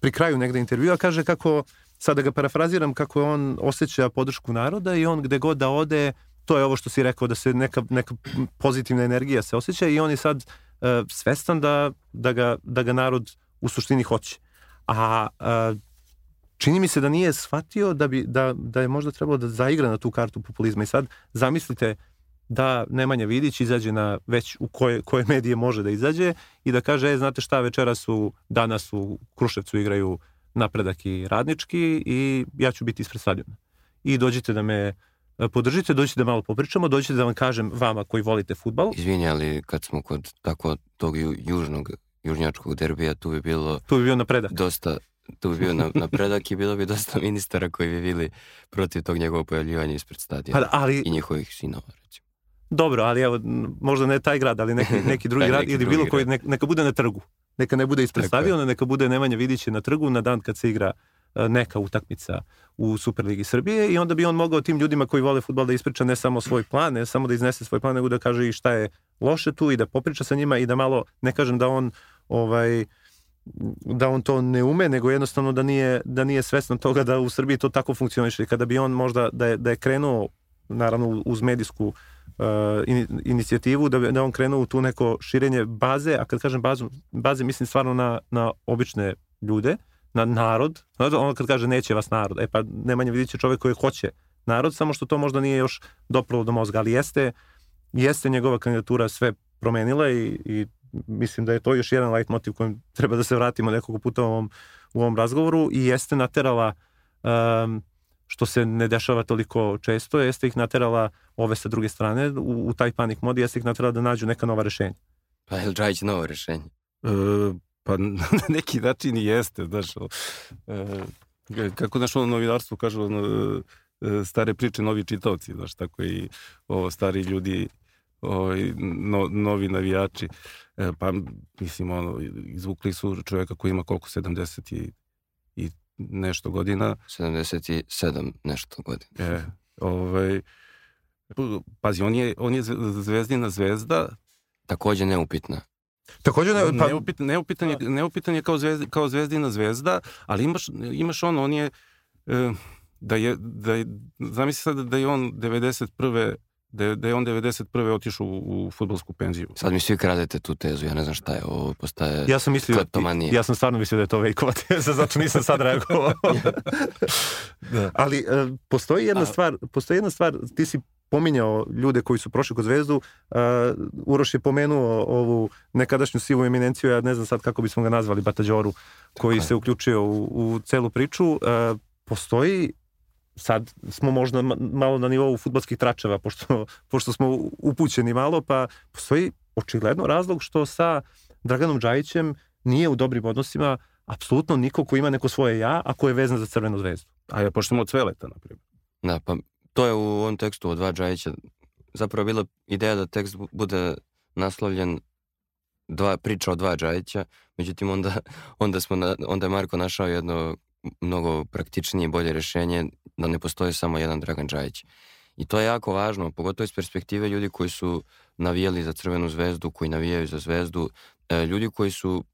pri kraju negde intervjua, kaže kako, sada ga parafraziram, kako on osjeća podršku naroda i on gde god da ode, to je ovo što si rekao, da se neka, neka pozitivna energija se osjeća i on je sad uh, svestan da, da, ga, da ga narod u suštini hoće. A uh, čini mi se da nije shvatio da, bi, da, da je možda trebalo da zaigra na tu kartu populizma. I sad zamislite da Nemanja Vidić izađe na već u koje, koje medije može da izađe i da kaže, e, znate šta, večera su, danas u Kruševcu igraju napredak i radnički i ja ću biti ispred stadiona. I dođite da me e, podržite, dođite da malo popričamo, dođite da vam kažem vama koji volite futbal. Izvinja, ali kad smo kod tako tog južnog, južnjačkog derbija, tu bi bilo... Tu bi bio napredak. Dosta, tu bi bio napredak i bilo bi dosta ministara koji bi bili protiv tog njegovog pojavljivanja ispred stadiona pa, ali, i njihovih sinova, recimo. Dobro, ali evo, možda ne taj grad, ali neki, neki drugi grad ili bilo koji, neka, neka bude na trgu. Neka ne bude ispred stadiona, neka bude Nemanja Vidiće na trgu na dan kad se igra e, neka utakmica u Superligi Srbije i onda bi on mogao tim ljudima koji vole futbol da ispriča ne samo svoj plan, ne samo da iznese svoj plan, nego da kaže i šta je loše tu i da popriča sa njima i da malo, ne kažem da on ovaj, da on to ne ume, nego jednostavno da nije, da nije svestan toga da u Srbiji to tako funkcioniše. Kada bi on možda, da je, da je krenuo naravno uz medijsku uh, inicijativu da, da on krenuo u tu neko širenje baze, a kad kažem bazu, baze mislim stvarno na, na obične ljude, na narod, ono kad kaže neće vas narod, e pa Nemanja vidit će čovek koji hoće narod, samo što to možda nije još dopralo do mozga, ali jeste, jeste njegova kandidatura sve promenila i, i mislim da je to još jedan light motiv kojem treba da se vratimo nekoliko puta u ovom, u ovom razgovoru i jeste naterala um, što se ne dešava toliko često, jeste ih naterala ove sa druge strane u, u taj panik mod, jeste ih naterala da nađu neka nova rešenja. Pa je li Džajić novo rešenje? E, pa na neki način i jeste, znaš, e, kako znaš ono novinarstvo kažu, ono, e, stare priče, novi čitovci, znaš, tako i ovo, stari ljudi, ovaj, no, novi navijači, e, pa mislim, ono, izvukli su čovjeka koji ima koliko, 70 i nešto godina. 77 nešto godina. E, ovaj, pazi, on je, on je zvezdina zvezda. Takođe neupitna. Takođe ne, pa... neupitan, neupitan, je, neupitan je kao, zvezdi, kao zvezdina zvezda, ali imaš, imaš on, on je, e, da je, da je, zamisli sad da je on 91 da je, da je on 91. otišao u, u futbolsku penziju. Sad mi svi kradete tu tezu, ja ne znam šta je, ovo postaje ja sam mislio, kleptomanija. Ja sam stvarno mislio da je to Vejkova teza, zato nisam sad reagovao. da. Ali uh, postoji jedna A... stvar, postoji jedna stvar, ti si pominjao ljude koji su prošli kod Zvezdu, uh, Uroš je pomenuo ovu nekadašnju sivu eminenciju, ja ne znam sad kako bismo ga nazvali, Batađoru, koji Tako se uključio u, u celu priču. Uh, postoji sad smo možda malo na nivou futbolskih tračeva, pošto, pošto smo upućeni malo, pa postoji očigledno razlog što sa Draganom Džajićem nije u dobrim odnosima apsolutno niko ko ima neko svoje ja, a ko je vezan za Crvenu zvezdu. A ja poštemo od Cveleta, na primjer. Da, pa to je u ovom tekstu od dva Džajića zapravo bila ideja da tekst bude naslovljen dva, priča o dva Džajića, međutim onda, onda, smo na, onda je Marko našao jedno mnogo praktičnije i bolje rešenje da ne postoji samo jedan Dragan Džajić. I to je jako važno, pogotovo iz perspektive ljudi koji su navijali za Crvenu zvezdu, koji navijaju za zvezdu, e, ljudi koji su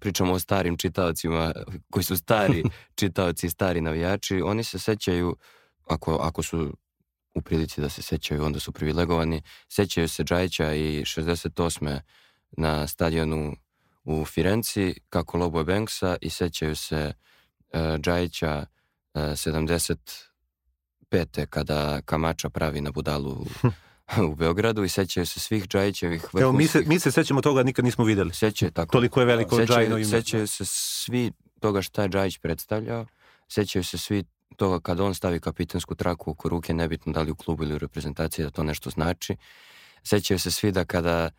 pričamo o starim čitaocima koji su stari čitaoci i stari navijači, oni se sećaju, ako, ako su u prilici da se sećaju, onda su privilegovani, sećaju se Džajića i 68. na stadionu u Firenci kako Lobo Banksa i sećaju se uh, Džajića 75. kada Kamača pravi na budalu u Beogradu i sećaju se svih Džajićevih vrhunskih... Evo, mi se, mi se sećamo toga, nikad nismo videli. Sećaju, tako. Toliko je veliko sećaju, Džajino ime. Sećaju se svi toga šta je Džajić predstavljao, sećaju se svi toga kada on stavi kapitansku traku oko ruke, nebitno da li u klubu ili u reprezentaciji, da to nešto znači. Sećaju se svi da kada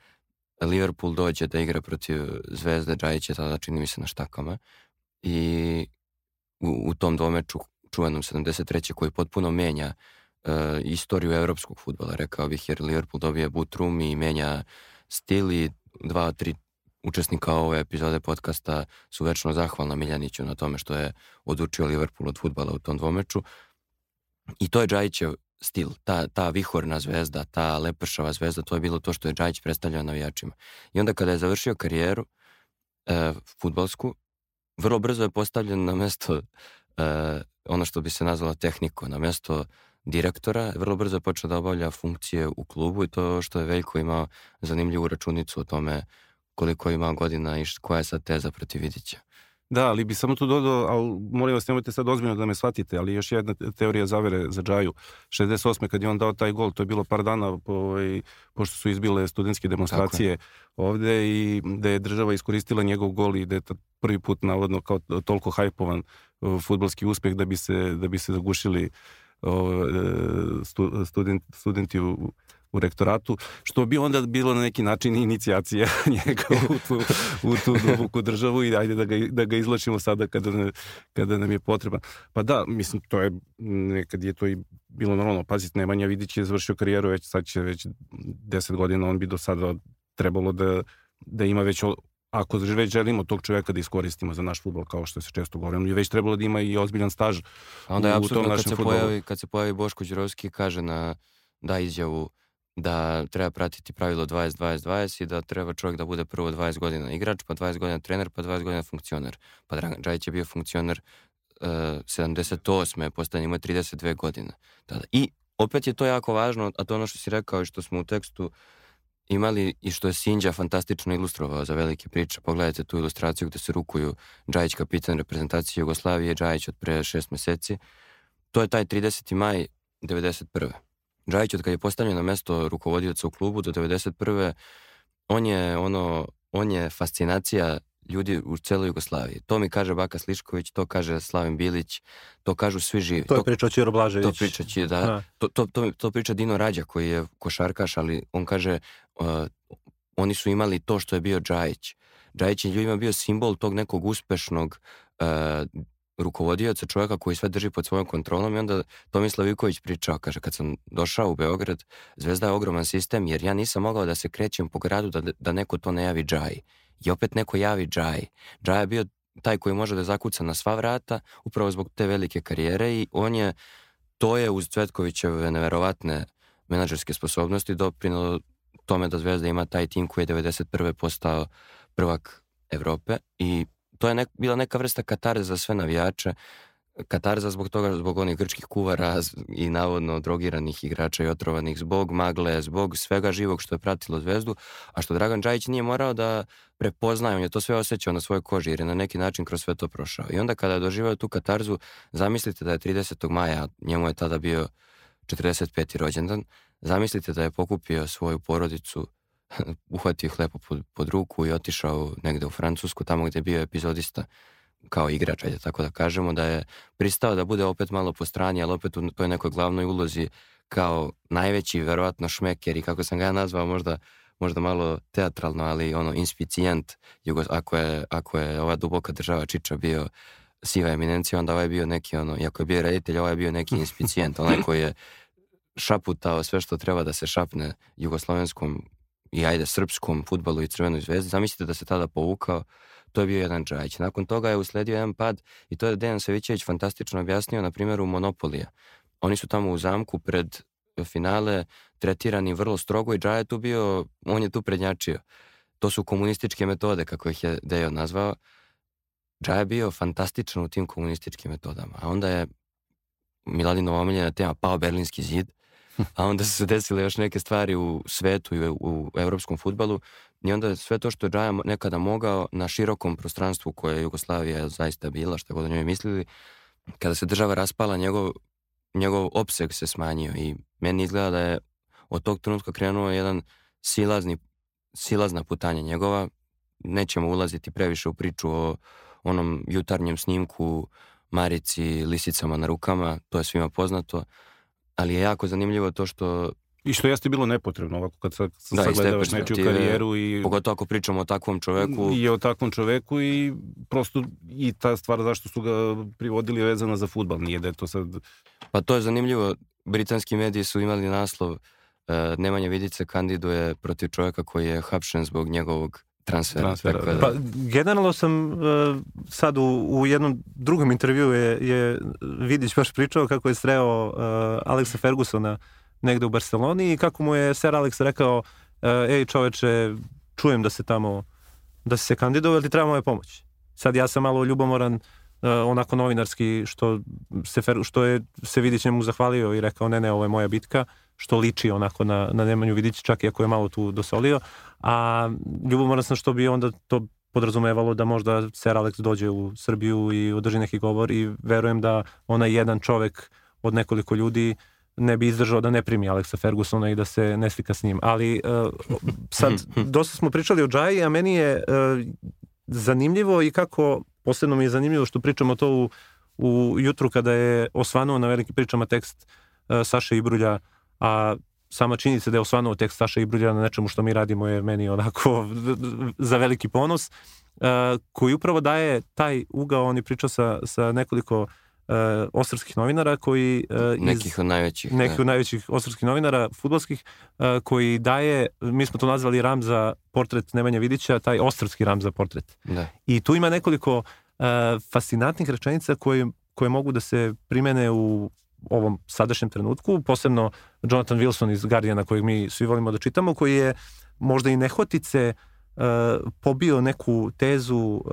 Liverpool dođe da igra protiv Zvezde, Džajić je tada čini mi se na štakama i u, u tom dvomeču čuvenom 73. koji potpuno menja uh, istoriju evropskog futbola, rekao bih, jer Liverpool dobije butrum i menja stil i dva, tri učesnika ove epizode podcasta su večno zahvalna Miljaniću na tome što je odučio Liverpool od futbala u tom dvomeču. I to je Džajićev stil, ta, ta vihorna zvezda, ta lepršava zvezda, to je bilo to što je Džajić predstavljao navijačima. I onda kada je završio karijeru e, futbalsku, vrlo brzo je postavljen na mesto e, ono što bi se nazvalo tehniko, na mesto direktora, vrlo brzo je počeo da obavlja funkcije u klubu i to što je Veljko imao zanimljivu računicu o tome koliko ima godina i koja je sad teza protiv Vidića. Da, ali bi samo tu dodao, ali molim vas, nemojte sad ozbiljno da me shvatite, ali još jedna teorija zavere za Džaju. 68. kad je on dao taj gol, to je bilo par dana po, ovaj, pošto su izbile studentske demonstracije ovde i da je država iskoristila njegov gol i da je prvi put navodno kao toliko hajpovan futbalski uspeh da bi se, da bi se zagušili student, studenti u, u rektoratu, što bi onda bilo na neki način inicijacija njega u tu, u tu duboku državu i ajde da ga, da ga izlačimo sada kada, ne, kada nam je potreban. Pa da, mislim, to je, nekad je to i bilo normalno. Pazite, Nemanja Vidić je završio karijeru, već sad će već 10 godina, on bi do sada trebalo da, da ima već ako već želimo tog čoveka da iskoristimo za naš futbol, kao što se često govori, on je već trebalo da ima i ozbiljan staž A onda je apsolutno kad se, pojavi, kad se pojavi Boško Đurovski kaže na da izjavu da treba pratiti pravilo 20-20-20 i da treba čovjek da bude prvo 20 godina igrač, pa 20 godina trener, pa 20 godina funkcioner. Pa Dragan Đajić je bio funkcioner uh, 78. postanje ima 32 godine. Tada. I opet je to jako važno, a to ono što si rekao i što smo u tekstu imali i što je Sinđa fantastično ilustrovao za velike priče. Pogledajte tu ilustraciju gde se rukuju Džajić kapitan reprezentacije Jugoslavije, Džajić od pre šest meseci. To je taj 30. maj 91. Džajić od kad je postavljen na mesto rukovodioca u klubu do 91. on je ono on je fascinacija ljudi u celoj Jugoslaviji. To mi kaže Baka Slišković, to kaže Slavin Bilić, to kažu svi živi. To je pričao Ćiro Blažević. To priča će, da. To, to, to, to priča Dino Rađa koji je košarkaš, ali on kaže uh, oni su imali to što je bio Džajić. Džajić je ljudima bio simbol tog nekog uspešnog uh, rukovodioca, čovjeka koji sve drži pod svojom kontrolom i onda Tomislav Ivković pričao, kaže, kad sam došao u Beograd, Zvezda je ogroman sistem, jer ja nisam mogao da se krećem po gradu da, da neko to ne javi džaj. I opet neko javi džaj. Džaj je bio taj koji može da zakuca na sva vrata, upravo zbog te velike karijere i on je, to je uz Cvetkovićeve neverovatne menadžerske sposobnosti doprinalo tome da Zvezda ima taj tim koji je 91. postao prvak Evrope i to je nek, bila neka vrsta katarze za sve navijače, katarza zbog toga, zbog onih grčkih kuvara i navodno drogiranih igrača i otrovanih zbog magle, zbog svega živog što je pratilo zvezdu, a što Dragan Đajić nije morao da prepoznaje, on je to sve osjećao na svojoj koži jer je na neki način kroz sve to prošao. I onda kada je doživao tu katarzu, zamislite da je 30. maja, njemu je tada bio 45. rođendan, zamislite da je pokupio svoju porodicu uhvatio ih lepo pod, pod ruku i otišao negde u Francusku, tamo gde je bio epizodista kao igrač, ajde tako da kažemo, da je pristao da bude opet malo po strani, ali opet u toj nekoj glavnoj ulozi kao najveći, verovatno šmeker i kako sam ga ja nazvao, možda možda malo teatralno, ali ono, inspicijent, Jugos, ako, je, ako je ova duboka država Čiča bio siva eminencija, onda ovaj je bio neki, ono, iako je bio reditelj, ovaj je bio neki inspicijent, onaj koji je šaputao sve što treba da se šapne jugoslovenskom i ajde srpskom futbalu i crvenoj zvezdi, zamislite da se tada povukao, to je bio jedan Džajić. Nakon toga je usledio jedan pad i to je Dejan Savićević fantastično objasnio na primjeru Monopolija. Oni su tamo u zamku pred finale tretirani vrlo strogo i Džaja tu bio, on je tu prednjačio. to su komunističke metode, kako ih je Dejo nazvao. Džaja je bio fantastičan u tim komunističkim metodama. A onda je Miladinova omiljena tema pao Berlinski zid, a onda su se desile još neke stvari u svetu i u, u evropskom futbalu i onda sve to što je Džaja nekada mogao na širokom prostranstvu koje je Jugoslavija zaista bila, što god o njoj mislili, kada se država raspala, njegov, njegov opseg se smanjio i meni izgleda da je od tog trenutka krenuo jedan silazni, silazna putanja njegova. Nećemo ulaziti previše u priču o onom jutarnjem snimku Marici lisicama na rukama, to je svima poznato, ali je jako zanimljivo to što I što jeste bilo nepotrebno ovako kad sad da, sagledavaš nečiju karijeru i... Pogotovo ako pričamo o takvom čoveku. I o takvom čoveku i prosto i ta stvar zašto su ga privodili vezana za futbal, nije da je to sad... Pa to je zanimljivo, britanski mediji su imali naslov uh, Nemanja Vidice kandiduje protiv čoveka koji je hapšen zbog njegovog transfera. transfera da. Pa, generalno sam uh, sad u, u jednom drugom intervju je, je Vidić baš pričao kako je sreo uh, Aleksa Fergusona negde u Barceloni i kako mu je Sir Alex rekao uh, ej čoveče, čujem da se tamo da se kandidovao, ti treba moja pomoć. Sad ja sam malo ljubomoran uh, onako novinarski što se, što je se Vidić njemu zahvalio i rekao ne ne ovo je moja bitka što liči onako na, na Nemanju Vidić čak i ako je malo tu dosolio a ljubomoran sam što bi onda to podrazumevalo da možda Sir Alex dođe u Srbiju i održi neki govor i verujem da onaj jedan čovek od nekoliko ljudi ne bi izdržao da ne primi Aleksa Fergusona i da se ne slika s njim. Ali uh, sad, dosta smo pričali o Džaji, a meni je uh, zanimljivo i kako, posebno mi je zanimljivo što pričamo to u, u jutru kada je osvanuo na velikim pričama tekst uh, Saše Ibrulja, a sama činjenica da je osvanuo tekst Saša Ibrulja na nečemu što mi radimo je meni onako za veliki ponos, uh, koji upravo daje taj ugao, on je pričao sa, sa nekoliko uh, osrskih novinara koji uh, iz, nekih od najvećih nekih da. od najvećih osrskih novinara futbolskih uh, koji daje mi smo to nazvali ram za portret Nemanja Vidića taj ostrski ram za portret da. i tu ima nekoliko uh, fascinantnih rečenica koje koje mogu da se primene u ovom sadašnjem trenutku, posebno Jonathan Wilson iz Guardiana kojeg mi svi volimo da čitamo, koji je možda i nehotice uh, pobio neku tezu uh,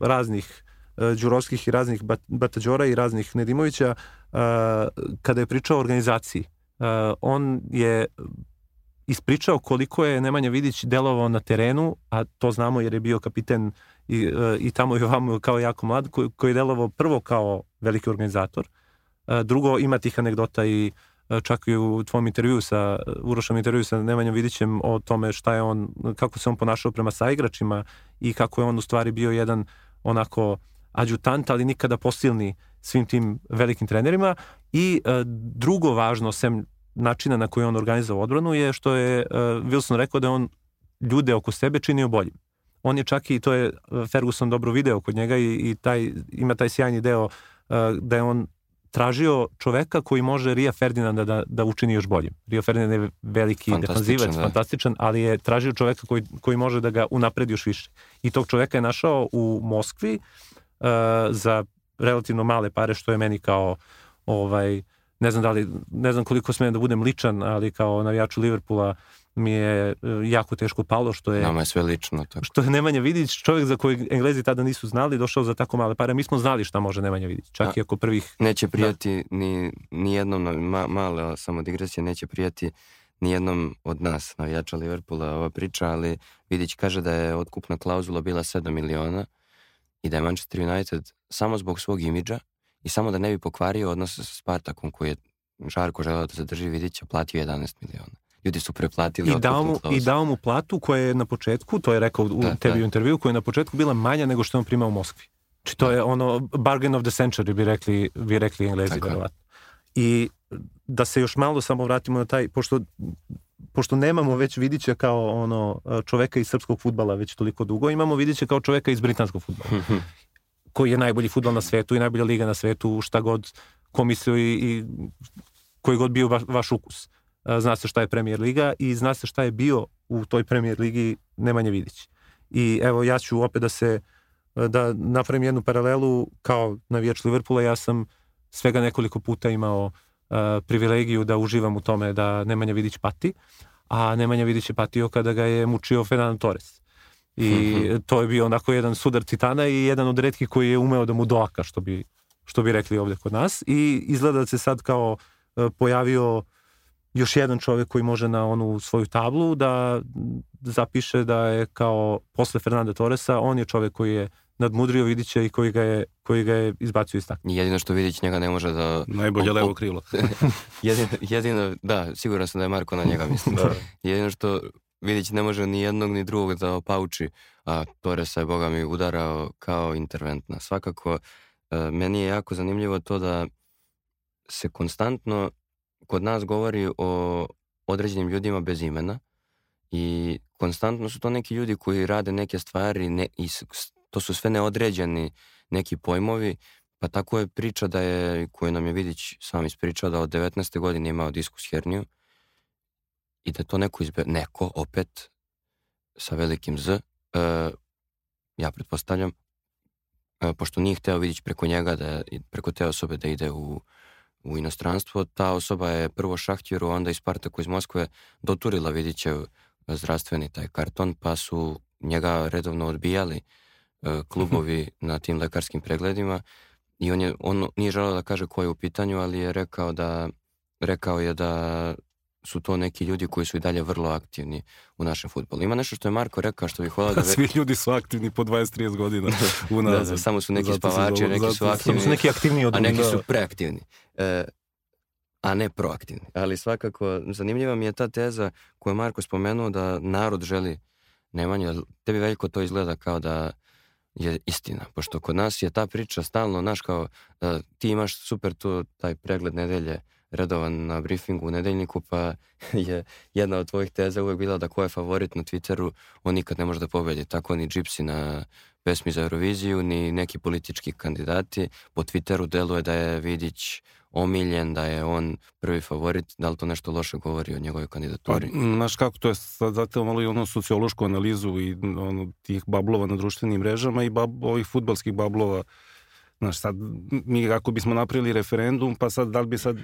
raznih uh, Đurovskih i raznih bat, Batađora i raznih Nedimovića uh, kada je pričao o organizaciji. Uh, on je ispričao koliko je Nemanja Vidić delovao na terenu, a to znamo jer je bio kapiten i, i tamo i ovamo kao jako mlad, koji, koji je delovao prvo kao veliki organizator, E, drugo, ima tih anegdota i e, čak i u tvom intervju sa Urošom intervju sa Nemanjom Vidićem o tome šta je on, kako se on ponašao prema saigračima i kako je on u stvari bio jedan onako adjutant, ali nikada posilni svim tim velikim trenerima i e, drugo važno sem načina na koji on organizao odbranu je što je e, Wilson rekao da on ljude oko sebe činio boljim. On je čak i, to je Ferguson dobro video kod njega i, i taj, ima taj sjajni deo e, da je on tražio čoveka koji može Ria Ferdinanda da, da učini još boljim. Rio Ferdinand je veliki defanzivac, da. fantastičan, ali je tražio čoveka koji, koji može da ga unapredi još više. I tog čoveka je našao u Moskvi uh, za relativno male pare, što je meni kao ovaj, ne znam da li, ne znam koliko smijem da budem ličan, ali kao navijaču Liverpoola mi je e, jako teško palo što je... Nama je sve lično. Tako. Što je Nemanja Vidić, čovjek za kojeg Englezi tada nisu znali, došao za tako male pare. Mi smo znali šta može Nemanja Vidić, čak A, i ako prvih... Neće prijati da. ni, ni jednom, ma, male samo digresija, neće prijati ni jednom od nas, navijača Liverpoola, ova priča, ali Vidić kaže da je otkupna klauzula bila 7 miliona i da je Manchester United samo zbog svog imidža i samo da ne bi pokvario odnos sa Spartakom koji je Žarko želeo da zadrži Vidića, platio 11 miliona ljudi su preplatili. I dao, mu, I dao mu platu koja je na početku, to je rekao u da, tebi da. u intervju, koja je na početku bila manja nego što je on primao u Moskvi. Znači to da. je ono bargain of the century bi rekli, bi rekli englezi verovatno. I da se još malo samo vratimo na taj, pošto pošto nemamo već Vidića kao ono čoveka iz srpskog futbala već toliko dugo, imamo Vidića kao čoveka iz britanskog futbala. koji je najbolji futbal na svetu i najbolja liga na svetu, šta god komisiju i, i koji god bio vaš, vaš ukus zna se šta je Premier Liga i zna se šta je bio u toj Premier Ligi Nemanja Vidić. I evo ja ću opet da se da napravim jednu paralelu kao navijač Liverpoola, ja sam svega nekoliko puta imao uh, privilegiju da uživam u tome da Nemanja Vidić pati, a Nemanja Vidić je patio kada ga je mučio Fernando Torres. I to je bio onako jedan sudar titana i jedan od redkih koji je umeo da mu doaka, što bi, što bi rekli ovde kod nas. I izgleda da se sad kao e, pojavio još jedan čovjek koji može na onu svoju tablu da zapiše da je kao posle Fernanda Torresa, on je čovjek koji je nadmudrio Vidića i koji ga je, koji ga je izbacio iz takve. Jedino što Vidić njega ne može da... Najbolje levo krilo. jedino, jedino, da, siguran sam da je Marko na njega mislim. da. Jedino što Vidić ne može ni jednog ni drugog da opauči, a Torresa je, boga mi, udarao kao interventna. Svakako, e, meni je jako zanimljivo to da se konstantno kod nas govori o određenim ljudima bez imena i konstantno su to neki ljudi koji rade neke stvari ne, i to su sve neodređeni neki pojmovi, pa tako je priča da je, koju nam je Vidić sam ispričao da od 19. godine imao diskus herniju i da to neko izbe, neko opet sa velikim Z, e, ja pretpostavljam, e, pošto nije hteo Vidić preko njega, da, preko te osobe da ide u, u inostranstvo, ta osoba je prvo Šahtjeru, onda i Spartaku iz Moskve doturila Vidićev zdravstveni taj karton, pa su njega redovno odbijali E, klubovi na tim lekarskim pregledima. I on, je, on nije želeo da kaže ko je u pitanju, ali je rekao da, rekao je da su to neki ljudi koji su i dalje vrlo aktivni u našem futbolu. Ima nešto što je Marko rekao što bih volao da... Svi ljudi su aktivni po 20-30 godina u da, da, samo su neki zato spavači, neki su aktivni, su neki aktivni od a neki su preaktivni. E, a ne proaktivni. Ali svakako, zanimljiva mi je ta teza koju je Marko spomenuo da narod želi Nemanja. Tebi veliko to izgleda kao da je istina, pošto kod nas je ta priča stalno, znaš kao, da ti imaš super tu taj pregled nedelje redovan na briefingu u nedeljniku, pa je jedna od tvojih teza uvek bila da ko je favorit na Twitteru, on nikad ne može da pobedi. Tako ni Gypsy na pesmi za Euroviziju, ni neki politički kandidati. Po Twitteru deluje da je Vidić omiljen, da je on prvi favorit, da li to nešto loše govori o njegovoj kandidaturi? Pa, znaš kako, to je sad zato malo i ono sociološku analizu i ono, tih bablova na društvenim mrežama i bab, ovih futbalskih bablova. Znaš, sad mi ako bismo napravili referendum, pa sad da li bi sad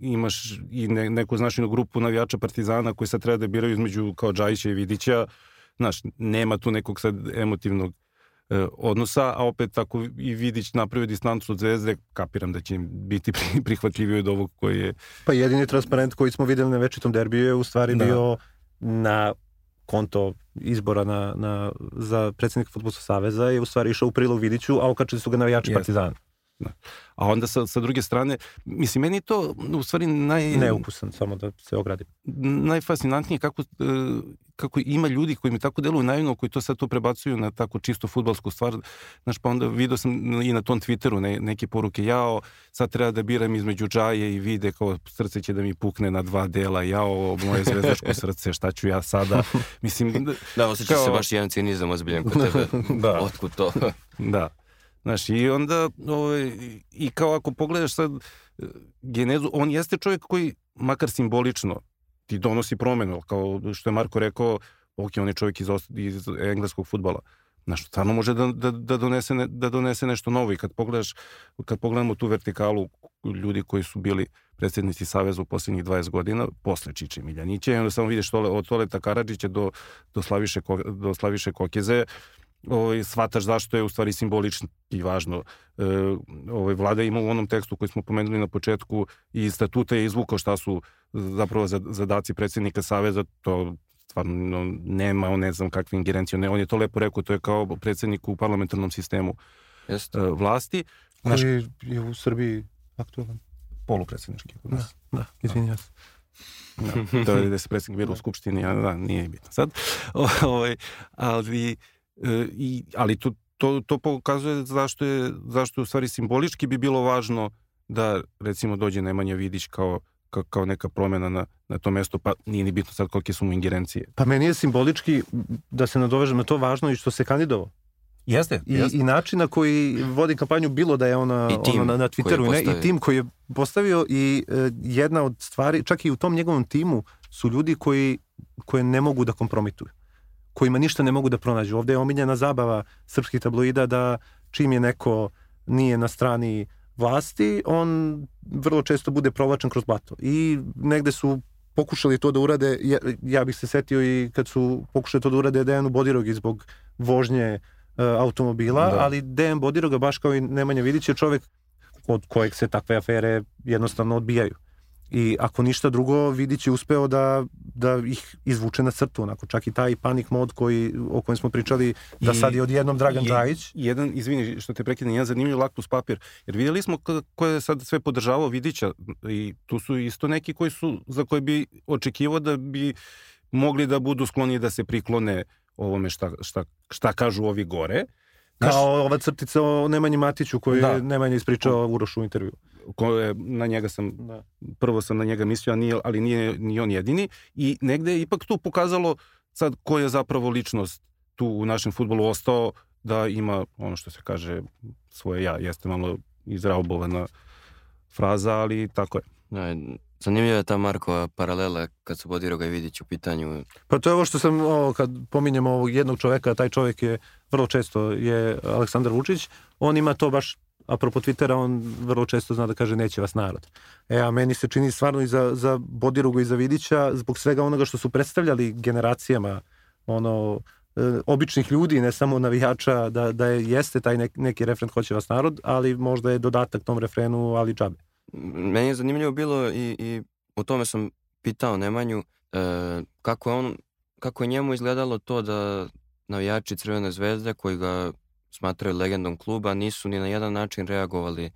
imaš i ne, neku značajnu grupu navijača Partizana koji sad treba da biraju između kao Džajića i Vidića, znaš, nema tu nekog sad emotivnog e, odnosa, a opet ako i Vidić napravio distancu od Zvezde, kapiram da će biti prihvatljiviji od ovog koji je... Pa jedini transparent koji smo videli na večitom derbiju je u stvari da. bio na konto izbora na, na, za predsjednika Futbolskog saveza je u stvari išao u prilog Vidiću, a okačili su ga navijači yes. Partizana. A onda sa, sa druge strane, mislim, meni to u stvari naj... Neukusan, samo da se ogradim. Najfascinantnije kako, e, kako ima ljudi koji mi tako deluju naivno, koji to sad tu prebacuju na tako čisto futbalsku stvar. Znaš, pa onda vidio sam i na tom Twitteru ne, neke poruke, jao, sad treba da biram između džaje i vide kao srce će da mi pukne na dva dela, jao, moje zvezdaško srce, šta ću ja sada? Mislim, da, osjeća kao... se baš jedan cinizam ozbiljan kod tebe. da. Otkud to? da. Znaš, i onda, ovaj, i kao ako pogledaš sad genezu, on jeste čovjek koji, makar simbolično, ti donosi promenu, kao što je Marko rekao, ok, on je čovjek iz, iz engleskog futbala. Znaš, stvarno može da, da, da, donese, ne, da donese nešto novo i kad pogledaš, kad pogledamo tu vertikalu ljudi koji su bili predsjednici Saveza u posljednjih 20 godina, posle Čiče Miljanića, i onda samo vidiš tole, od Toleta Karadžića do, do, Slaviše, do Slaviše Kokeze, ovaj, shvataš zašto je u stvari simbolično i važno. E, ovaj, vlada ima u onom tekstu koji smo pomenuli na početku i statuta je izvukao šta su zapravo zadaci predsjednika Saveza, to stvarno nema, on ne znam kakve ingerencije, ne, on je to lepo rekao, to je kao predsjednik u parlamentarnom sistemu Jeste. E, vlasti. Naš... Koji je u Srbiji aktualan? Polupredsjednički. Da, da, izvinjam se. Da, to je da se predsjednik bilo u skupštini, a da, nije bitno sad. O, ovaj, ali E, i, ali to, to, to pokazuje zašto je, zašto je u stvari simbolički bi bilo važno da recimo dođe Nemanja Vidić kao kao, kao neka promena na, na to mesto, pa nije ni bitno sad kolike su mu ingerencije. Pa meni je simbolički, da se nadovežem na to, važno i što se kandidovao. Jeste, I, jeste. I način na koji vodi kampanju, bilo da je ona, ona na, na Twitteru ne, i tim koji je postavio i e, jedna od stvari, čak i u tom njegovom timu su ljudi koji, koje ne mogu da kompromituju kojima ništa ne mogu da pronađu. Ovde je omiljena zabava srpskih tabloida da čim je neko nije na strani vlasti, on vrlo često bude provlačen kroz blato. I negde su pokušali to da urade, ja, ja bih se setio i kad su pokušali to da urade Dejanu Bodirogi zbog vožnje uh, automobila, da. ali Dejan Bodiroga, baš kao i Nemanja Vidić, je čovek od kojeg se takve afere jednostavno odbijaju i ako ništa drugo Vidić je uspeo da, da ih izvuče na crtu, onako čak i taj panik mod koji, o kojem smo pričali da I, sad je odjednom Dragan Drajić. Jedan, izvini što te prekidam, jedan zanimljiv lakmus papir, jer videli smo ko je sad sve podržavao Vidića i tu su isto neki koji su, za koje bi očekivao da bi mogli da budu skloni da se priklone ovome šta, šta, šta kažu ovi gore. Kao ova crtica o Nemanji Matiću koju da. je Nemanja ispričao Urošu u intervju koje na njega sam, da. prvo sam na njega mislio, nije, ali nije ni on jedini i negde je ipak tu pokazalo sad ko je zapravo ličnost tu u našem futbolu ostao da ima ono što se kaže svoje ja, jeste malo izraubovana fraza, ali tako je. Da, zanimljiva je ta Markova paralela kad su Bodiroga i Vidić u pitanju. Pa to je ovo što sam, ovo, kad pominjemo ovog jednog čoveka, taj čovek je vrlo često je Aleksandar Vučić, on ima to baš apropo Twittera, on vrlo često zna da kaže neće vas narod. E, a meni se čini stvarno i za, za Bodiruga i za Vidića, zbog svega onoga što su predstavljali generacijama, ono, e, običnih ljudi, ne samo navijača, da, da je, jeste taj nek, neki refren hoće vas narod, ali možda je dodatak tom refrenu, ali džabe. Meni je zanimljivo bilo i, i o tome sam pitao Nemanju, e, kako je on, kako je njemu izgledalo to da navijači Crvene zvezde koji ga smatraju legendom kluba, nisu ni na jedan način reagovali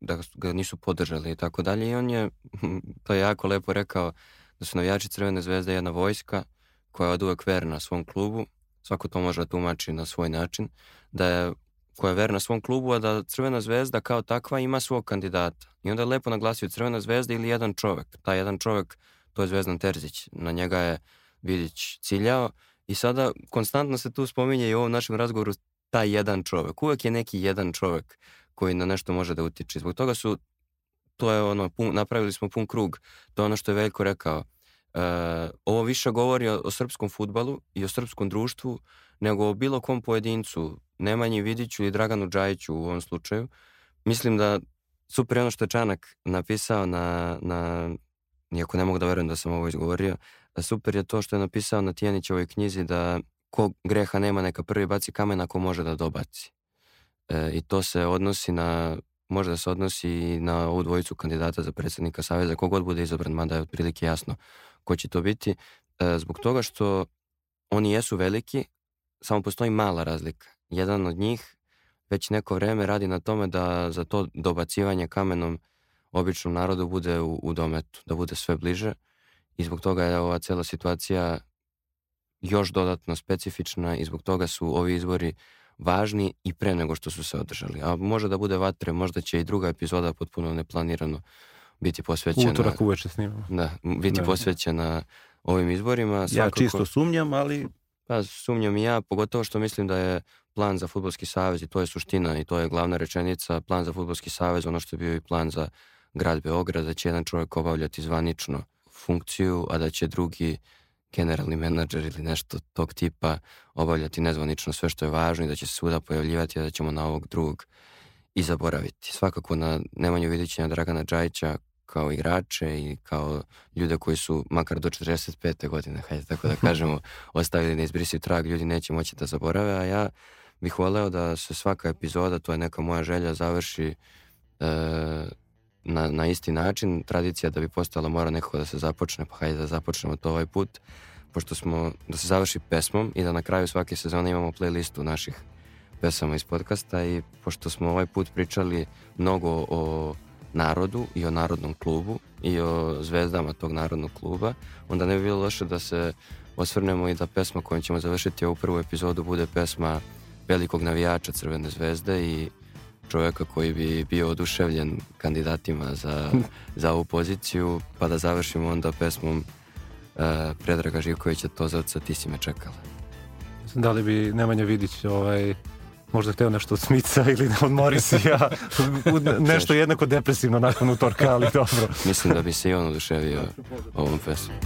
da ga nisu podržali i tako dalje. I on je, to je jako lepo rekao, da su navijači Crvene zvezde jedna vojska koja je od uvek verna svom klubu, svako to može da tumači na svoj način, da je koja je verna svom klubu, a da Crvena zvezda kao takva ima svog kandidata. I onda je lepo naglasio Crvena zvezda ili jedan čovek. Taj jedan čovek, to je Zvezdan Terzić. Na njega je Vidić ciljao i sada konstantno se tu spominje i u ovom našem razgovoru taj jedan čovek. Uvek je neki jedan čovek koji na nešto može da utiče. Zbog toga su, to je ono, pun, napravili smo pun krug. To je ono što je Veljko rekao. E, ovo više govori o, o srpskom futbalu i o srpskom društvu nego o bilo kom pojedincu, Nemanji Vidiću ili Draganu Džajiću u ovom slučaju. Mislim da super je ono što je Čanak napisao na, na iako ne mogu da verujem da sam ovo izgovorio, super je to što je napisao na Tijanićevoj knjizi da ko greha nema neka prvi baci kamen ako može da dobaci. E, I to se odnosi na, može da se odnosi i na ovu dvojicu kandidata za predsednika Saveza, kogod bude izabran, mada je otprilike jasno ko će to biti, e, zbog toga što oni jesu veliki, samo postoji mala razlika. Jedan od njih već neko vreme radi na tome da za to dobacivanje kamenom običnom narodu bude u, u dometu, da bude sve bliže i zbog toga je ova cela situacija još dodatno specifična i zbog toga su ovi izbori važni i pre nego što su se održali. A može da bude vatre, možda će i druga epizoda potpuno neplanirano biti posvećena... Utorak uveče snimamo. Da, biti da. posvećena ovim izborima. Svakako, ja čisto sumnjam, ali... Pa sumnjam i ja, pogotovo što mislim da je plan za futbolski savez i to je suština i to je glavna rečenica, plan za futbolski savez, ono što je bio i plan za grad Beograd, da će jedan čovjek obavljati zvanično funkciju, a da će drugi generalni menadžer ili nešto tog tipa obavljati nezvanično sve što je važno i da će se svuda pojavljivati, a da ćemo na ovog drugog i zaboraviti. Svakako na Nemanju Vidića Dragana Džajića kao igrače i kao ljude koji su makar do 45. godine, hajde tako da kažemo, ostavili neizbrisiv trag, ljudi neće moći da zaborave, a ja bih voleo da se svaka epizoda, to je neka moja želja, završi e, na, na isti način. Tradicija da bi postala mora nekako da se započne, pa hajde da započnemo to ovaj put, pošto smo, da se završi pesmom i da na kraju svake sezone imamo playlistu naših pesama iz podcasta i pošto smo ovaj put pričali mnogo o narodu i o narodnom klubu i o zvezdama tog narodnog kluba, onda ne bi bilo loše da se osvrnemo i da pesma kojom ćemo završiti ovu prvu epizodu bude pesma velikog navijača Crvene zvezde i čoveka koji bi bio oduševljen kandidatima za, za ovu poziciju, pa da završimo onda pesmom uh, Predraga Živkovića To za oca, ti si me čekala. Da li bi Nemanja Vidić ovaj, možda hteo nešto od Smica ili od Morisija, nešto jednako depresivno nakon utorka, ali dobro. Mislim da bi se i on oduševio ovom pesmom.